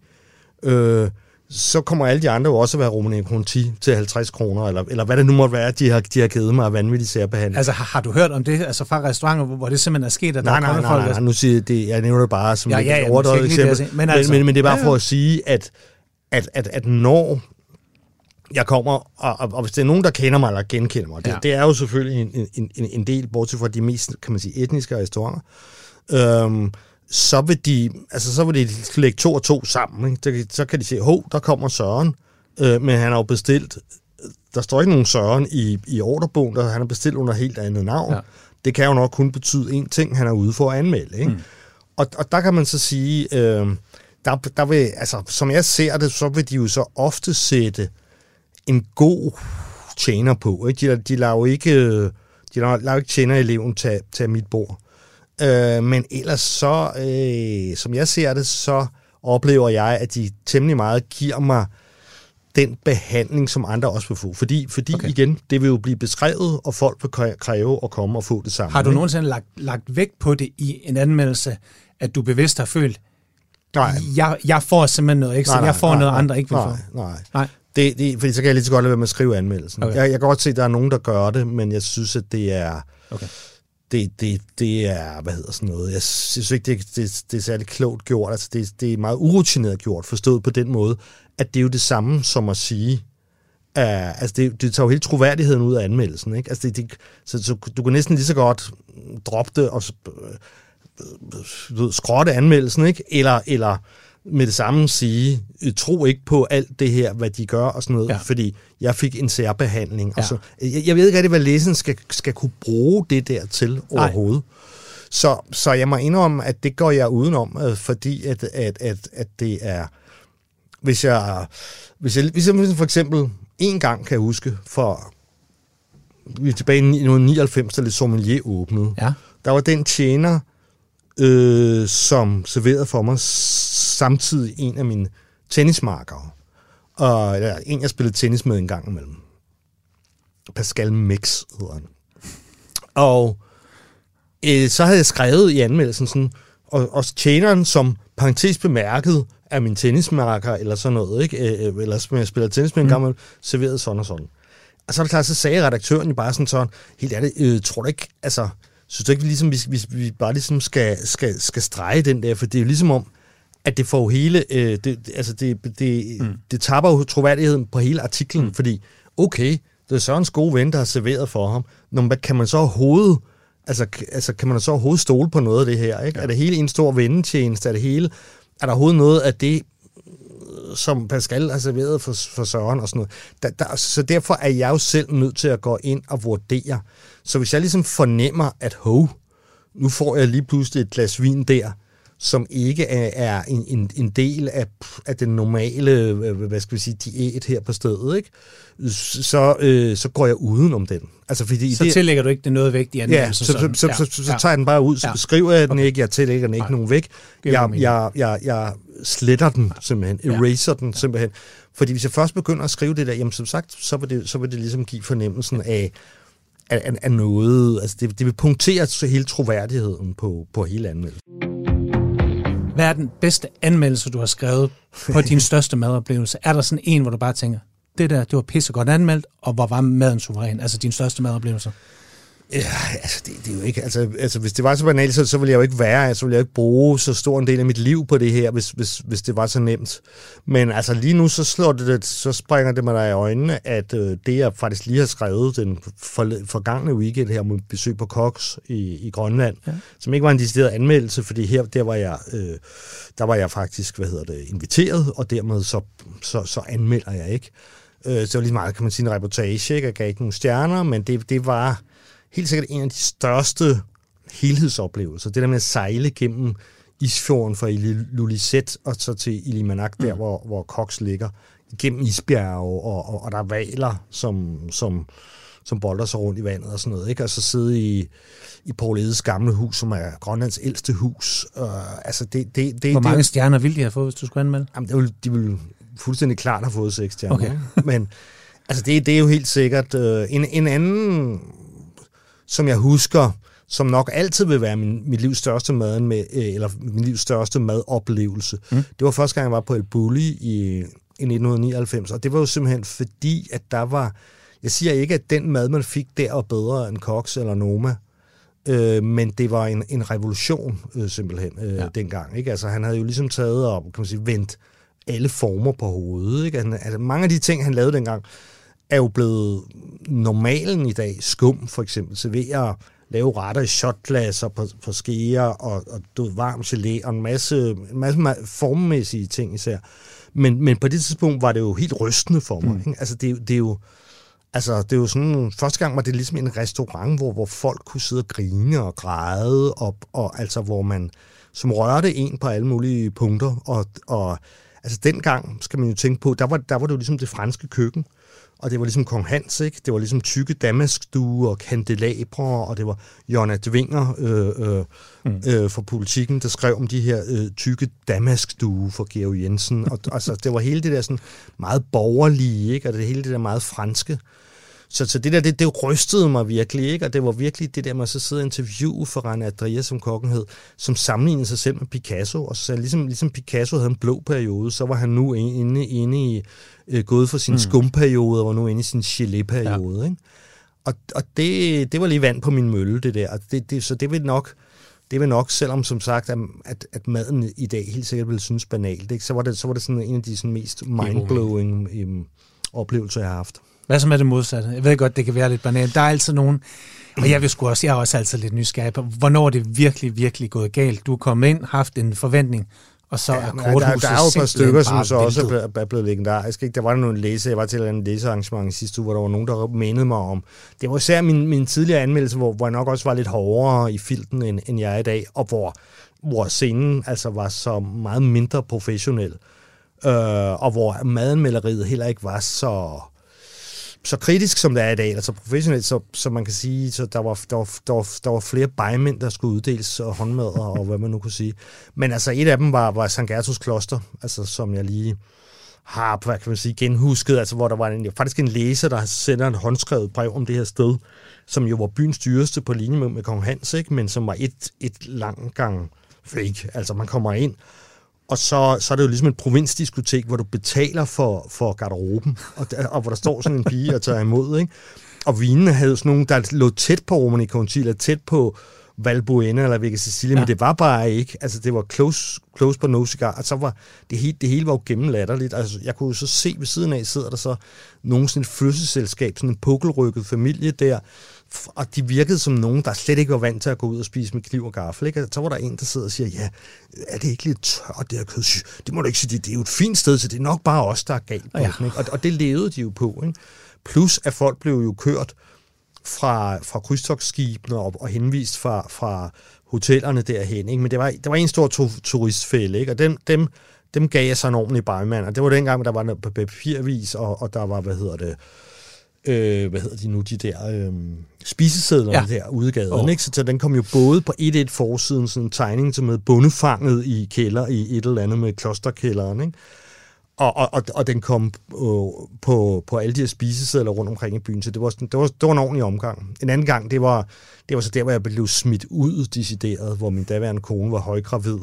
øh, så kommer alle de andre jo også at være Romane Conti til 50 kroner, eller, eller hvad det nu måtte være, de har, de har givet mig af vanvittig særbehandling. Altså har, har, du hørt om det, altså fra restauranter, hvor det simpelthen er sket, at nej, der nej, er nej, nej, nej, nu siger jeg det, jeg nævner det bare som ja, et ja, ja, overdrevet eksempel, det, men, altså, men, men det er bare ja, ja. for at sige, at, at, at, at når jeg kommer, og, og, og hvis det er nogen, der kender mig eller genkender mig, det, ja. det er jo selvfølgelig en, en, en, en del, bortset fra de mest, kan man sige, etniske restauranter, øhm, så vil de, altså så vil de lægge to og to sammen. Ikke? Så, så kan de sige, hov, der kommer Søren, øh, men han har jo bestilt, der står ikke nogen Søren i, i ordrebogen, der han har bestilt under helt andet navn. Ja. Det kan jo nok kun betyde én ting, han er ude for at anmelde. Ikke? Mm. Og, og der kan man så sige, øh, der, der vil, altså, som jeg ser det, så vil de jo så ofte sætte en god tjener på. Ikke? De, de lader jo ikke, de lader, lader ikke tjener-eleven tage, tage mit bord. Øh, men ellers så, øh, som jeg ser det, så oplever jeg, at de temmelig meget giver mig den behandling, som andre også vil få. Fordi, fordi okay. igen, det vil jo blive beskrevet, og folk vil kræve at komme og få det samme. Har du nogensinde lagt, lagt vægt på det i en anmeldelse, at du bevidst har følt, nej. Jeg, jeg får simpelthen noget ekstra, nej, nej, jeg får nej, noget, nej, andre ikke vil nej, få? Nej, nej. Det, det, fordi så kan jeg lige så godt lade være med at skrive anmeldelsen. Okay. Jeg, jeg kan godt se, at der er nogen, der gør det, men jeg synes, at det er... Okay det, det, det er, hvad hedder sådan noget, jeg synes ikke, det, det, det er særlig klogt gjort, altså det, det er meget urutineret gjort, forstået på den måde, at det er jo det samme som at sige, uh, altså det, det tager jo hele troværdigheden ud af anmeldelsen, ikke? Altså det, det, så, så du kan næsten lige så godt droppe det og øh, øh skrotte anmeldelsen, ikke? Eller, eller med det samme sige, øh, tro ikke på alt det her, hvad de gør og sådan noget, ja. fordi jeg fik en særbehandling. Ja. Og så, jeg, jeg ved ikke rigtig, hvad læsen skal, skal kunne bruge det der til overhovedet. Så, så jeg må indrømme, at det går jeg udenom, øh, fordi at, at, at, at det er... Hvis jeg, hvis jeg, hvis jeg for eksempel en gang kan huske, for vi er tilbage i 1999, da Le Sommelier åbnede, ja. der var den tjener, øh, som serverede for mig samtidig en af mine tennismarkere. Og eller, en, jeg spillede tennis med en gang imellem. Pascal Mix hedder han. Og øh, så havde jeg skrevet i anmeldelsen sådan, og, og tjeneren som parentes bemærket af min tennismarker, eller sådan noget, ikke? Øh, øh eller som jeg spiller tennis med en mm. gammel, serverede sådan og sådan. Og så er det klart, så sagde redaktøren jo bare sådan sådan, helt ærligt, øh, tror du ikke, altså, synes du ikke, vi, ligesom, vi, vi, vi bare ligesom skal, skal, skal strege den der, for det er jo ligesom om, at det får hele, øh, det, altså det, det, mm. det tapper jo troværdigheden på hele artiklen, mm. fordi okay, det er Sørens gode ven, der har serveret for ham. Nå, hvad kan man så overhovedet, altså, altså kan man så overhovedet stole på noget af det her? Ikke? Ja. Er det hele en stor vendetjeneste? Er det hele, er der overhovedet noget af det, som Pascal har serveret for, for Søren og sådan noget. Der, der, så derfor er jeg jo selv nødt til at gå ind og vurdere. Så hvis jeg ligesom fornemmer, at ho, nu får jeg lige pludselig et glas vin der, som ikke er, en, en, en del af, af den normale, hvad skal vi sige, diæt her på stedet, ikke? Så, øh, så går jeg uden om den. Altså, fordi så det, tillægger du ikke det noget vægt i anmeldelsen? Ja, så, så, så, ja. så, så, så tager jeg den bare ud, så ja. beskriver jeg den okay. ikke, jeg tillægger den ikke Nej. nogen vægt. Jeg, jeg, jeg, jeg sletter den simpelthen, eraser ja. den simpelthen. Fordi hvis jeg først begynder at skrive det der, jamen som sagt, så vil det, så vil det ligesom give fornemmelsen af, af, af noget, altså det, det vil punktere hele troværdigheden på, på hele anmeldelsen. Hvad er den bedste anmeldelse, du har skrevet på din største madoplevelse? Er der sådan en, hvor du bare tænker, det der, det var pissegodt anmeldt, og hvor var maden suveræn? Altså din største madoplevelse? Ja, altså det, det er jo ikke, altså, altså hvis det var så banalt, så, så ville jeg jo ikke være, så ville jeg ikke bruge så stor en del af mit liv på det her, hvis, hvis, hvis det var så nemt. Men altså lige nu, så slår det, så springer det mig der i øjnene, at øh, det jeg faktisk lige har skrevet den for, forgangne weekend her med besøg på Cox i, i Grønland, ja. som ikke var en decideret anmeldelse, fordi her, der var jeg, øh, der var jeg faktisk, hvad hedder det, inviteret, og dermed så, så, så anmelder jeg ikke. Øh, så var lige meget, kan man sige, en reportage, ikke? Jeg gav ikke nogen stjerner, men det, det var helt sikkert en af de største helhedsoplevelser. Det der med at sejle gennem isfjorden fra Lulisset og så til Ilimanak, der mm. hvor, hvor Cox ligger, gennem isbjerge, og, og, og der er valer, som, som, som bolder sig rundt i vandet og sådan noget. Ikke? Og så sidde i, i Paul Edes gamle hus, som er Grønlands ældste hus. Uh, altså det, det, det, Hvor mange det, stjerner ville de have fået, hvis du skulle anmelde? Jamen, det ville, de ville fuldstændig klart have fået seks stjerner. Okay. Men altså, det, det er jo helt sikkert. Øh, en, en anden, som jeg husker, som nok altid vil være min, mit livs største mad med, øh, eller min livs største madoplevelse. Mm. Det var første gang, jeg var på El Bulli i, i 1999, og det var jo simpelthen fordi, at der var... Jeg siger ikke, at den mad, man fik der, var bedre end Cox eller Noma, øh, men det var en, en revolution øh, simpelthen øh, ja. dengang. Ikke? Altså, han havde jo ligesom taget og kan man sige, vendt alle former på hovedet. Ikke? Altså, mange af de ting, han lavede dengang, er jo blevet normalen i dag. Skum for eksempel, servere lave retter i shotglasser på, på skeer og, og du varm gelé og en masse, en masse formmæssige ting især. Men, men på det tidspunkt var det jo helt rystende for mig. Mm. Ikke? Altså, det, det er jo Altså, det er jo sådan, første gang var det ligesom en restaurant, hvor, hvor folk kunne sidde og grine og græde, og, og altså, hvor man som rørte en på alle mulige punkter. Og, og altså, dengang skal man jo tænke på, der var, der var det jo ligesom det franske køkken, og det var ligesom Kong Hans, ikke? Det var ligesom tykke damaskstue og kandelabre, og det var Jonna Dvinger øh, øh, mm. øh, for politikken, der skrev om de her øh, tykke damaskstue for Georg Jensen. Og, altså, det var hele det der sådan meget borgerlige, ikke? Og det hele det der meget franske. Så, så det der, det, det rystede mig virkelig, ikke? Og det var virkelig det der med at så sidde og interviewe for René Adria, som kokken hed, som sammenlignede sig selv med Picasso, og så ligesom, ligesom Picasso havde en blå periode, så var han nu inde, inde i, øh, gået for sin mm. skumperiode, og var nu inde i sin gelé-periode, ja. ikke? Og, og det, det var lige vand på min mølle, det der. Og det, det, så det vil nok, det vil nok, selvom som sagt, at, at maden i dag helt sikkert ville synes banalt, ikke? Så, var det, så var det sådan en af de sådan mest mindblowing um, oplevelser, jeg har haft. Hvad så med det modsatte? Jeg ved godt, det kan være lidt banalt. Der er altid nogen, og jeg vil sgu også, jeg er også altid lidt nysgerrig på, hvornår er det virkelig, virkelig gået galt. Du er kommet ind, haft en forventning, og så ja, er korthuset der, der er jo et par stykker, som så også er blevet legendariske. Ikke? Der var der nogle læse, jeg var til en læsearrangement sidste uge, hvor der var nogen, der mindede mig om. Det var især min, min tidligere anmeldelse, hvor, hvor jeg nok også var lidt hårdere i filten, end, end jeg er i dag, og hvor, hvor scenen altså var så meget mindre professionel, øh, og hvor madanmelderiet heller ikke var så så kritisk, som det er i dag, altså professionelt, så, så man kan sige, så der var, der var, der var, der var flere bejmænd, der skulle uddeles, og håndmad, og hvad man nu kunne sige. Men altså, et af dem var, var St. Gertus Kloster, altså, som jeg lige har, hvad kan man sige, genhusket, altså, hvor der var en, faktisk en læser, der sender en håndskrevet brev om det her sted, som jo var byens dyreste på linje med, med Kong Hans, ikke? men som var et, et lang gang fake. Altså, man kommer ind, og så, så er det jo ligesom et provinsdiskotek, hvor du betaler for, for garderoben, og, og hvor der står sådan en pige og tager imod. Ikke? Og vinene havde sådan nogle, der lå tæt på Romani Contilla, tæt på Valbuena eller Vega Sicilia, ja. men det var bare ikke. Altså, det var close, close på no cigar, og så var det hele, det hele var jo gennemlatterligt. Altså, jeg kunne jo så se ved siden af, sidder der så nogen sådan et fødselsselskab, sådan en pukkelrykket familie der, og de virkede som nogen, der slet ikke var vant til at gå ud og spise med kniv og gaffel. Ikke? Så var der en, der sidder og siger, ja, er det ikke lidt tørt, det her kød? Det må du ikke sige, det, det er jo et fint sted, så det er nok bare os, der er galt på ja. den, ikke? Og, og det levede de jo på. Ikke? Plus, at folk blev jo kørt fra, fra krydstogsskibene og, og henvist fra, fra hotellerne derhen. Ikke? Men det var, det var en stor to, turistfælde, ikke? og dem, dem, dem gav jeg så en ordentlig barmand. Og det var dengang, der var noget papirvis, og, og der var, hvad hedder det, øh, hvad hedder de nu, de der øh, spisesedler ja. der udgaden, oh. ikke? Så, den kom jo både på et et forsiden, sådan en tegning som med bundefanget i kælder i et eller andet med klosterkælderen, ikke? Og, og, og, og den kom øh, på, på alle de her spisesedler rundt omkring i byen, så det var, sådan, det, var, det var en ordentlig omgang. En anden gang, det var, det var så der, hvor jeg blev smidt ud decideret, hvor min daværende kone var højgravid.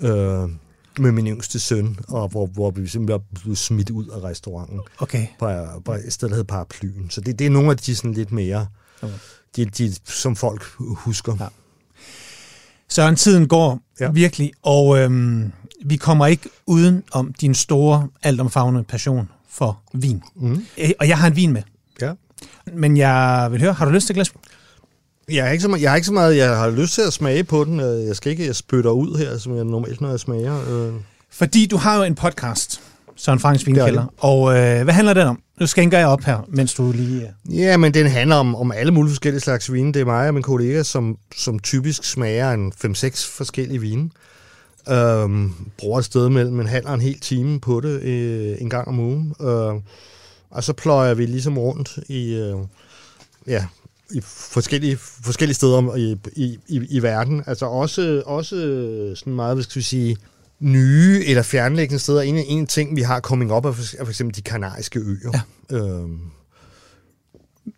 Øh, med min yngste søn, og hvor, hvor vi simpelthen blev smidt ud af restauranten. Okay. På, på et sted, der hedder Paraplyen. Så det, det er nogle af de sådan lidt mere, okay. de, de, som folk husker. Ja. Søren, tiden går ja. virkelig, og øhm, vi kommer ikke uden om din store, altomfavnende passion for vin. Mm. Og jeg har en vin med. Ja. Men jeg vil høre, har du lyst til glas? Jeg har, ikke så meget, jeg har ikke så meget, jeg har lyst til at smage på den. Øh, jeg skal ikke, jeg spytter ud her, som jeg normalt, når jeg smager. Øh. Fordi du har jo en podcast, Søren Franks Vinkælder, og øh, hvad handler den om? Nu skænker jeg op her, mens du lige... Uh... Ja, men den handler om, om alle mulige forskellige slags vine. Det er mig og min kollega, som, som typisk smager en 5-6 forskellige vine. Øhm, bruger et sted mellem en halv og en hel time på det øh, en gang om ugen. Øh, og så pløjer vi ligesom rundt i... Øh, ja, i forskellige, forskellige steder i, i, i, i verden. Altså også, også sådan meget, hvad skal vi sige, nye eller fjernlæggende steder. En, en ting, vi har coming up, er for, er for eksempel de kanariske øer. Ja. Øhm,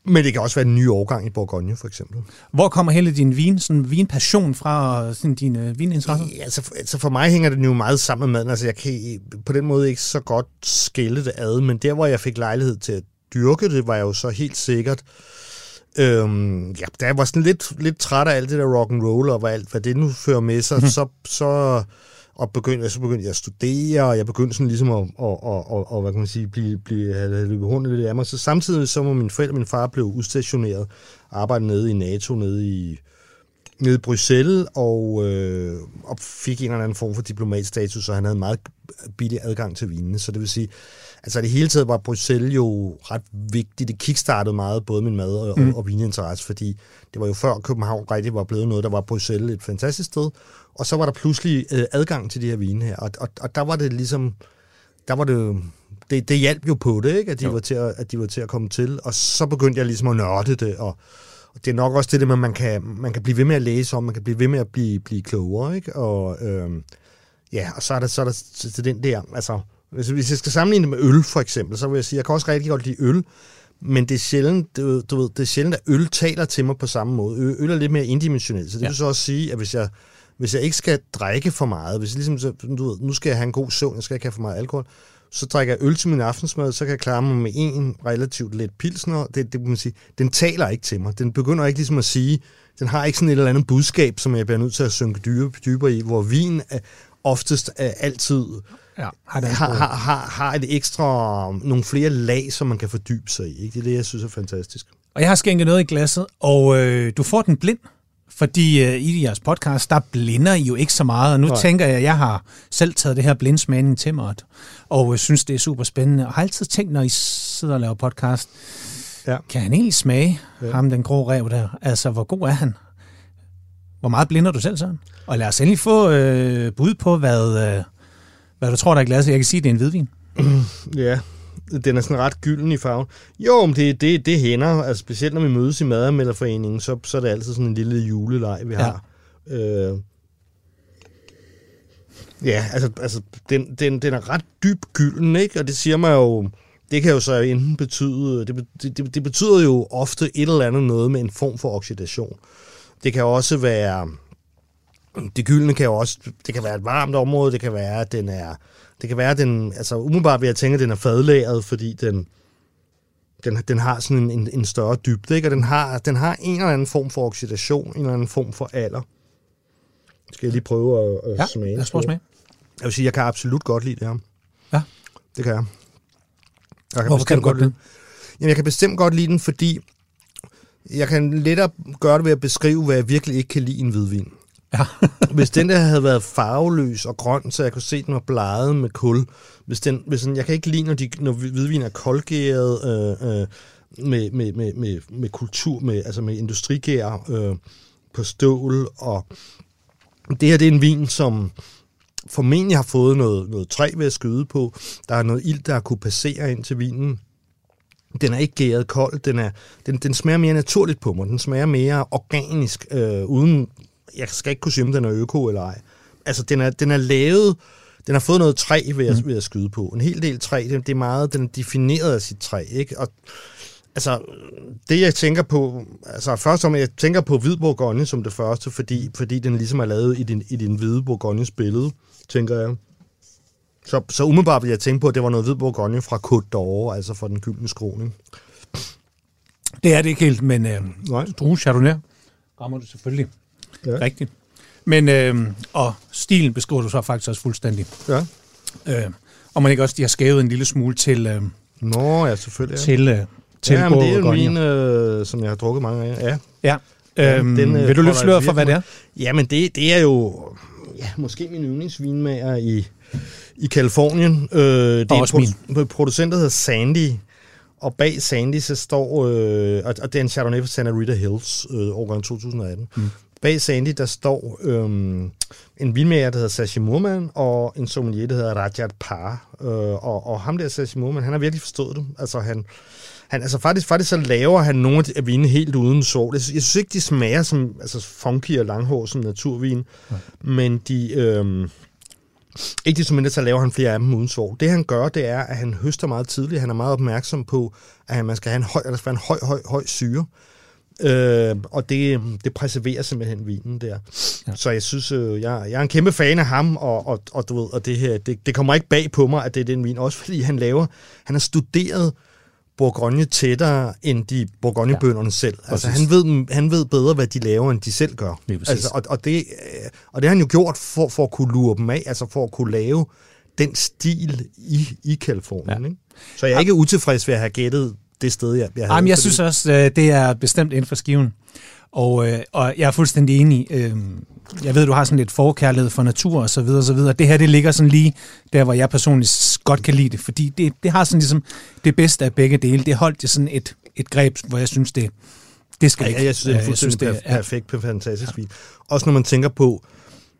men det kan også være en ny årgang i Bourgogne, for eksempel. Hvor kommer hele din vin, sådan vinpassion fra, sådan dine vininteresser? Ja, altså, altså for mig hænger det jo meget sammen med maden. Altså jeg kan på den måde ikke så godt skille det ad, men der, hvor jeg fik lejlighed til at dyrke det, var jeg jo så helt sikkert Øhm, ja, da jeg var sådan lidt, lidt træt af alt det der rock and roll og alt, hvad det nu fører med sig, mm. så, så, og begyndte, så begyndte jeg at studere, og jeg begyndte sådan ligesom at, at, at, at, at hvad kan man sige, blive, blive, løbet hundet lidt af mig. Så samtidig så var min forældre og min far blev udstationeret, arbejdede nede i NATO, nede i, nede i Bruxelles, og, øh, og fik en eller anden form for diplomatstatus, så han havde meget billig adgang til vinene. Så det vil sige, altså det hele taget var Bruxelles jo ret vigtigt. Det kickstartede meget både min mad og, mm. og, vininteresse, fordi det var jo før København rigtig var blevet noget, der var Bruxelles et fantastisk sted. Og så var der pludselig øh, adgang til de her vine her, og, og, og der var det ligesom, der var det, det, det hjalp jo på det, ikke? At, de jo. var til at, at de var til at komme til, og så begyndte jeg ligesom at nørde det, og, og det er nok også det, at man kan, man kan blive ved med at læse om, man kan blive ved med at blive, blive klogere, ikke? Og, øh, ja, og så er der, så er der til den der, altså, hvis, hvis jeg skal sammenligne det med øl, for eksempel, så vil jeg sige, jeg kan også rigtig godt lide øl, men det er sjældent, du, du ved, det er sjældent, at øl taler til mig på samme måde. Øl er lidt mere indimensionelt, så det ja. vil så også sige, at hvis jeg, hvis jeg ikke skal drikke for meget, hvis jeg ligesom, du ved, nu skal jeg have en god søvn, jeg skal ikke have for meget alkohol, så drikker jeg øl til min aftensmad, så kan jeg klare mig med en relativt let pilsner. Det, det man sige, den taler ikke til mig. Den begynder ikke ligesom at sige, den har ikke sådan et eller andet budskab, som jeg bliver nødt til at synke dybere, dybere i, hvor vin er, oftest er altid ja, har, har, har, har, har et ekstra, nogle flere lag, som man kan fordybe sig i. Ikke? Det er det, jeg synes er fantastisk. Og jeg har skænket noget i glasset, og øh, du får den blind, fordi øh, i jeres podcast, der blinder I jo ikke så meget, og nu Nej. tænker jeg, at jeg har selv taget det her blindsmagning til mig, og øh, synes, det er super spændende. Og har altid tænkt, når I sidder og laver podcast, ja. kan han egentlig smage ja. ham, den grå rev der? Altså, hvor god er han? Hvor meget blinder du selv, sådan? Og lad os endelig få øh, bud på, hvad, øh, hvad du tror, der er i glasset. Jeg kan sige, at det er en hvidvin. ja, den er sådan ret gylden i farven. Jo, men det, det, det hænder. Altså, specielt når vi mødes i Madermelderforeningen, så, så er det altid sådan en lille juleleg, vi har. Ja. Øh, ja, altså, altså den, den, den er ret dyb gylden, ikke? Og det siger mig jo... Det kan jo så enten betyde... Det, det, det betyder jo ofte et eller andet noget med en form for oxidation. Det kan også være det gyldne kan jo også, det kan være et varmt område, det kan være, at den er, det kan være, at den, altså umiddelbart vil jeg tænke, at den er fadlæret, fordi den, den, den har sådan en, en, større dybde, ikke? og den har, den har en eller anden form for oxidation, en eller anden form for alder. Skal jeg lige prøve at, at ja, smage? Ja, lad os prøve at smage. Jeg vil sige, jeg kan absolut godt lide det her. Ja. Det kan jeg. jeg kan Hvorfor kan du godt lide Jamen, jeg kan bestemt godt lide den, fordi jeg kan lettere gøre det ved at beskrive, hvad jeg virkelig ikke kan lide i en hvidvin. Ja. hvis den der havde været farveløs og grøn, så jeg kunne se, at den var bleget med kul. Hvis den, hvis den, jeg kan ikke lide, når, de, når hvidvin er koldgæret øh, øh, med, med, med, med, med kultur, med, altså med industrigær øh, på stål. Og det her det er en vin, som formentlig har fået noget, noget træ ved at skyde på. Der er noget ild, der kunne passere ind til vinen. Den er ikke gæret kold, den, er, den, den smager mere naturligt på mig, den smager mere organisk, øh, uden jeg skal ikke kunne sige, om den er øko eller ej. Altså, den er, den er lavet, den har fået noget træ ved at, mm. ved at skyde på. En hel del træ, det, det er meget, den er defineret af sit træ, ikke? Og altså, det jeg tænker på, altså først om jeg tænker på hvid Bourgogne som det første, fordi, fordi den ligesom er lavet i din, i din hvide Bourgognes billede, tænker jeg. Så, så umiddelbart vil jeg tænke på, at det var noget hvid Bourgogne fra Côte d'Or, altså fra den gyldne skroning. Det er det ikke helt, men øh, Nej. Drue Chardonnay rammer du selvfølgelig Ja. Rigtigt. Men, øh, og stilen beskriver du så faktisk også fuldstændig. Ja. Øh, og man ikke også, de har skævet en lille smule til... Øh, Nå, ja, selvfølgelig. Ja. Til, øh, til ja, men det er jo en øh, som jeg har drukket mange af. Ja. Ja. Øhm, den, øh, vil du løfte sløre for, hvad det er? Jamen, det, det er jo ja, måske min yndlingsvinmager i, i Kalifornien. Øh, det og er også min. Producenter hedder Sandy, og bag Sandy så står, øh, og, og det er en Chardonnay fra Santa Rita Hills, øh, årgang 2018. Mm. Bag Sandy, der står øhm, en vinmager, der hedder Sashi Murman, og en sommelier, der hedder Rajat Par. Øh, og, og ham der, Sashi Murman, han har virkelig forstået det. Altså, han, han, altså faktisk, faktisk så laver han nogle af vine helt uden svovl. Jeg, jeg synes ikke, de smager som altså funky og langhår som naturvin, ja. men de... Øhm, ikke desto mindre, så laver han flere af dem uden svovl. Det han gør, det er, at han høster meget tidligt. Han er meget opmærksom på, at man skal have en høj, der skal være en høj, høj, høj syre. Øh, og det, det preserverer simpelthen vinen der. Ja. Så jeg synes, øh, jeg, jeg er en kæmpe fan af ham, og, og, og, du ved, og det her, det, det kommer ikke bag på mig, at det er den vin, også fordi han laver, han har studeret Bourgogne tættere end de Bourgogne-bønderne ja. selv. Altså, han ved, han ved bedre, hvad de laver, end de selv gør. Altså, og, og, det, øh, og det har han jo gjort for, for at kunne lure dem af, altså for at kunne lave den stil i, i Kalifornien. Ja. Ikke? Så jeg er ikke utilfreds ved at have gættet det sted, jeg, jeg havde. Jamen, jeg synes også, øh, det er bestemt inden for skiven. Og, øh, og jeg er fuldstændig enig. Jeg ved, du har sådan lidt forkærlighed for natur og så videre og så videre. Det her, det ligger sådan lige der, hvor jeg personligt godt kan lide det, fordi det, det har sådan ligesom det bedste af begge dele. Det holdt det sådan et, et greb, hvor jeg synes, det, det skal ja, jeg synes, det er fuldstændig synes, det er, perfekt, ja. fantastisk vin. Også når man tænker på,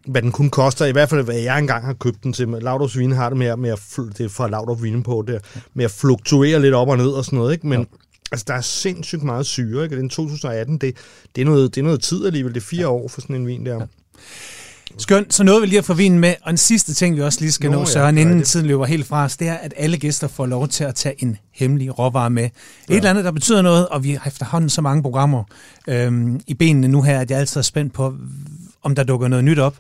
hvad den kun koster, i hvert fald hvad jeg engang har købt den til. Laudrups Vine har det med, med at, det er fra Laudrup Vine på der, med at fluktuere lidt op og ned og sådan noget, ikke? men ja. altså, der er sindssygt meget syre, ikke? Den 2018, det, det, er noget, det er noget tid alligevel, det er fire ja. år for sådan en vin der. Ja. Skønt, så nåede vi lige at få vinen med. Og en sidste ting, vi også lige skal nå, nå Søren, ja, inden det. tiden løber helt fra os, det er, at alle gæster får lov til at tage en hemmelig råvare med. Ja. Et eller andet, der betyder noget, og vi har efterhånden så mange programmer øhm, i benene nu her, at jeg altid er spændt på, om der dukker noget nyt op.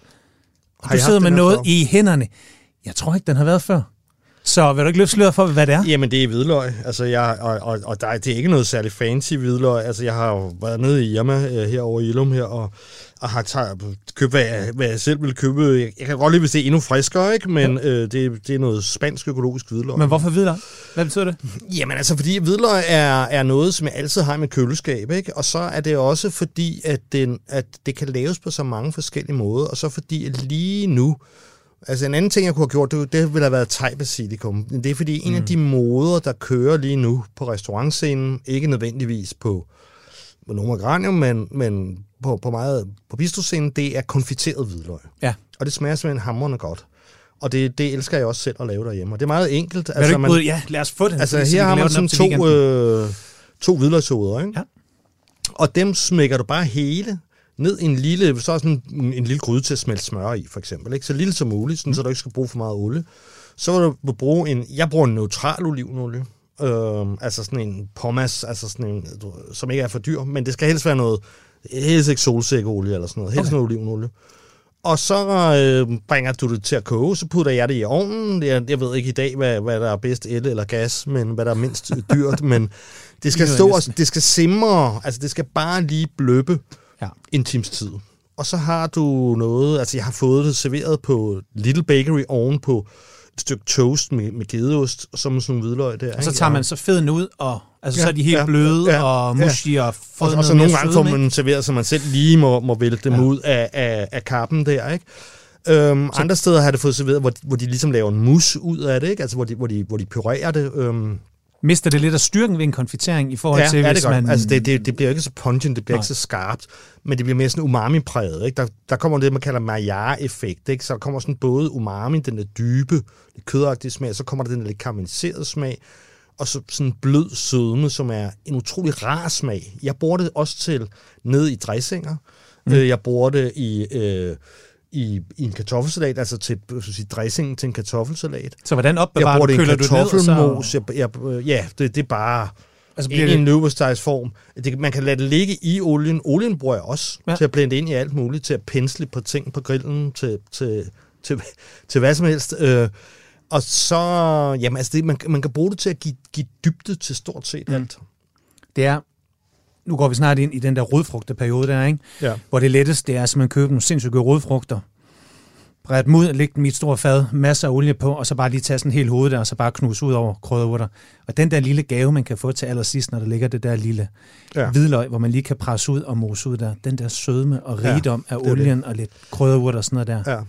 Og du sidder med noget for? i hænderne. Jeg tror ikke, den har været før. Så vil du ikke løfte sløret for, hvad det er? Jamen, det er hvidløg. Altså, jeg, og, og, og der, det er ikke noget særligt fancy hvidløg. Altså, jeg har jo været nede i Irma øh, herovre i Ilum her, og, og har taget, købt, hvad jeg, hvad jeg selv vil købe. Jeg, jeg kan godt lide, hvis det er endnu friskere, ikke? men ja. øh, det, det er noget spansk økologisk hvidløg. Men hvorfor hvidløg? Hvad betyder det? Jamen altså, fordi hvidløg er, er noget, som jeg altid har i mit køleskab, ikke? og så er det også fordi, at, den, at det kan laves på så mange forskellige måder, og så fordi, lige nu, Altså en anden ting, jeg kunne have gjort, det, det ville have været thai basilikum. Det er fordi, mm. en af mm. de moder, der kører lige nu på restaurantscenen, ikke nødvendigvis på, Noma Granium, men, men på, på, meget, på bistroscenen, det er konfiteret hvidløg. Ja. Og det smager simpelthen hammerende godt. Og det, det elsker jeg også selv at lave derhjemme. Og det er meget enkelt. Altså, ikke man, ja, lad os få det. Altså her har man sådan to, øh, to hvidløgshoveder, ikke? Ja. Og dem smækker du bare hele ned i en lille, så sådan en, en lille gryde til at smelte smør i, for eksempel. Ikke? Så lille som muligt, sådan, mm. så du ikke skal bruge for meget olie. Så vil du bruge en, jeg bruger en neutral olivenolie. Øh, altså sådan en pommes, altså sådan en, som ikke er for dyr, men det skal helst være noget, helst ikke solsikkeolie eller sådan noget, helst okay. noget olivenolie. Og så øh, bringer du det til at koge, så putter jeg det i ovnen. Jeg, jeg ved ikke i dag, hvad, hvad der er bedst, el eller gas, men hvad der er mindst dyrt, men det skal stå, det skal simre, altså det skal bare lige bløbe ja. en times tid. Og så har du noget, altså jeg har fået det serveret på Little Bakery oven på et stykke toast med, med gedeost, og så med sådan nogle hvidløg der. Og så tager man så feden ud, og altså, ja, så er de helt ja, bløde ja, og mushy ja. og Og, og så nogle gange får man serveret, så man selv lige må, må vælte dem ja. ud af, af, af kappen der, ikke? Øhm, så, andre steder har det fået serveret, hvor, hvor de ligesom laver en mus ud af det, ikke? Altså hvor de, hvor de, hvor de purerer det. Øhm, mister det lidt af styrken ved en konfitering i forhold ja, til, ja, hvis det man... Altså, det, det, det bliver ikke så pungent, det bliver Nej. ikke så skarpt, men det bliver mere sådan umami-præget. Ikke? Der, der kommer det, man kalder Maillard-effekt. Ikke? Så der kommer sådan både umami, den der dybe, det kødagtige smag, så kommer der den der lidt karamelliserede smag, og så sådan blød sødme, som er en utrolig rar smag. Jeg bruger det også til ned i dressinger. Mm. Øh, jeg bruger det i... Øh, i, i en kartoffelsalat, altså til sige, dressingen til en kartoffelsalat. Så hvordan opbevarer du, køler du ned? Så... Jeg, jeg, ja, det, det er bare altså, bliver en, det... en form. Det, man kan lade det ligge i olien. Olien bruger jeg også ja. til at blende ind i alt muligt, til at pensle på ting på grillen, til, til, til, til hvad som helst. Øh, og så, jamen altså, det, man, man kan bruge det til at give, give dybde til stort set mm. alt. Det er nu går vi snart ind i den der rodfrugteperiode der, ikke? Ja. hvor det letteste det er at man køber nogle sindssygt gode rodfrugter, bræde dem ud, lægge dem i et stort fad, masser af olie på, og så bare lige tage sådan helt hoved der, og så bare knuse ud over krydderurter. Og den der lille gave, man kan få til allersidst, når der ligger det der lille ja. hvidløg, hvor man lige kan presse ud og mose ud der, den der sødme og rigdom ja, af olien det. og lidt krydderurter og sådan noget der. Ja.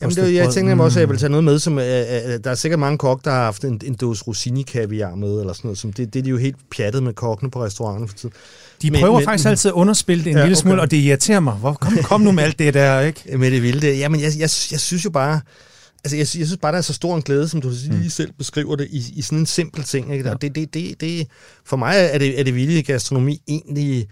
Jamen, det, jeg tænker mig også, at jeg vil tage noget med, som uh, der er sikkert mange kokke, der har haft en, en dåse rosini kaviar med, eller sådan noget. Som det, det er de jo helt pjattet med kokkene på restauranten for tiden. De prøver men, faktisk men, altid at underspille det en ja, lille smule, okay. og det irriterer mig. Hvor, kom, kom nu med alt det der, ikke? Med det vilde. Jamen, jeg, jeg, jeg synes jo bare... Altså, jeg, jeg synes bare, der er så stor en glæde, som du lige mm. selv beskriver det, i, i sådan en simpel ting. Ikke? Der, ja. det, det, det, det, for mig er det, er det vilde gastronomi egentlig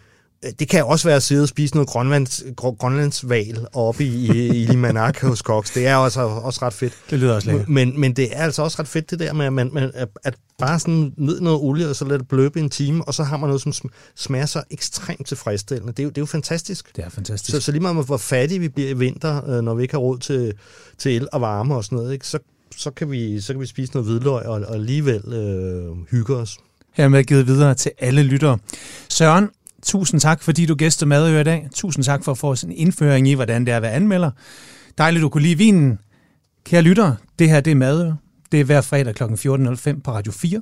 det kan også være at sidde og spise noget grønlands, grønlandsval oppe i, i Limanak hos Cox. Det er også, også ret fedt. Det lyder også lækkert. Men, men det er altså også ret fedt det der med, at, man, man, at, at bare sådan ned noget olie, og så lade det bløbe en time, og så har man noget, som smager så ekstremt tilfredsstillende. Det er jo, det er jo fantastisk. Det er fantastisk. Så, så lige meget hvor fattige vi bliver i vinter, øh, når vi ikke har råd til, til el og varme og sådan noget, ikke? Så, så, kan vi, så kan vi spise noget hvidløg og, og alligevel øh, hygge os. Hermed givet videre til alle lyttere. Søren, Tusind tak, fordi du gæster med i dag. Tusind tak for at få en indføring i, hvordan det er at være anmelder. Dejligt, du kunne lide vinen. Kære lytter, det her det er Madø. Det er hver fredag kl. 14.05 på Radio 4.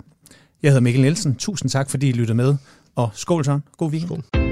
Jeg hedder Mikkel Nielsen. Tusind tak, fordi I lyttede med. Og skål så. God weekend. Skål.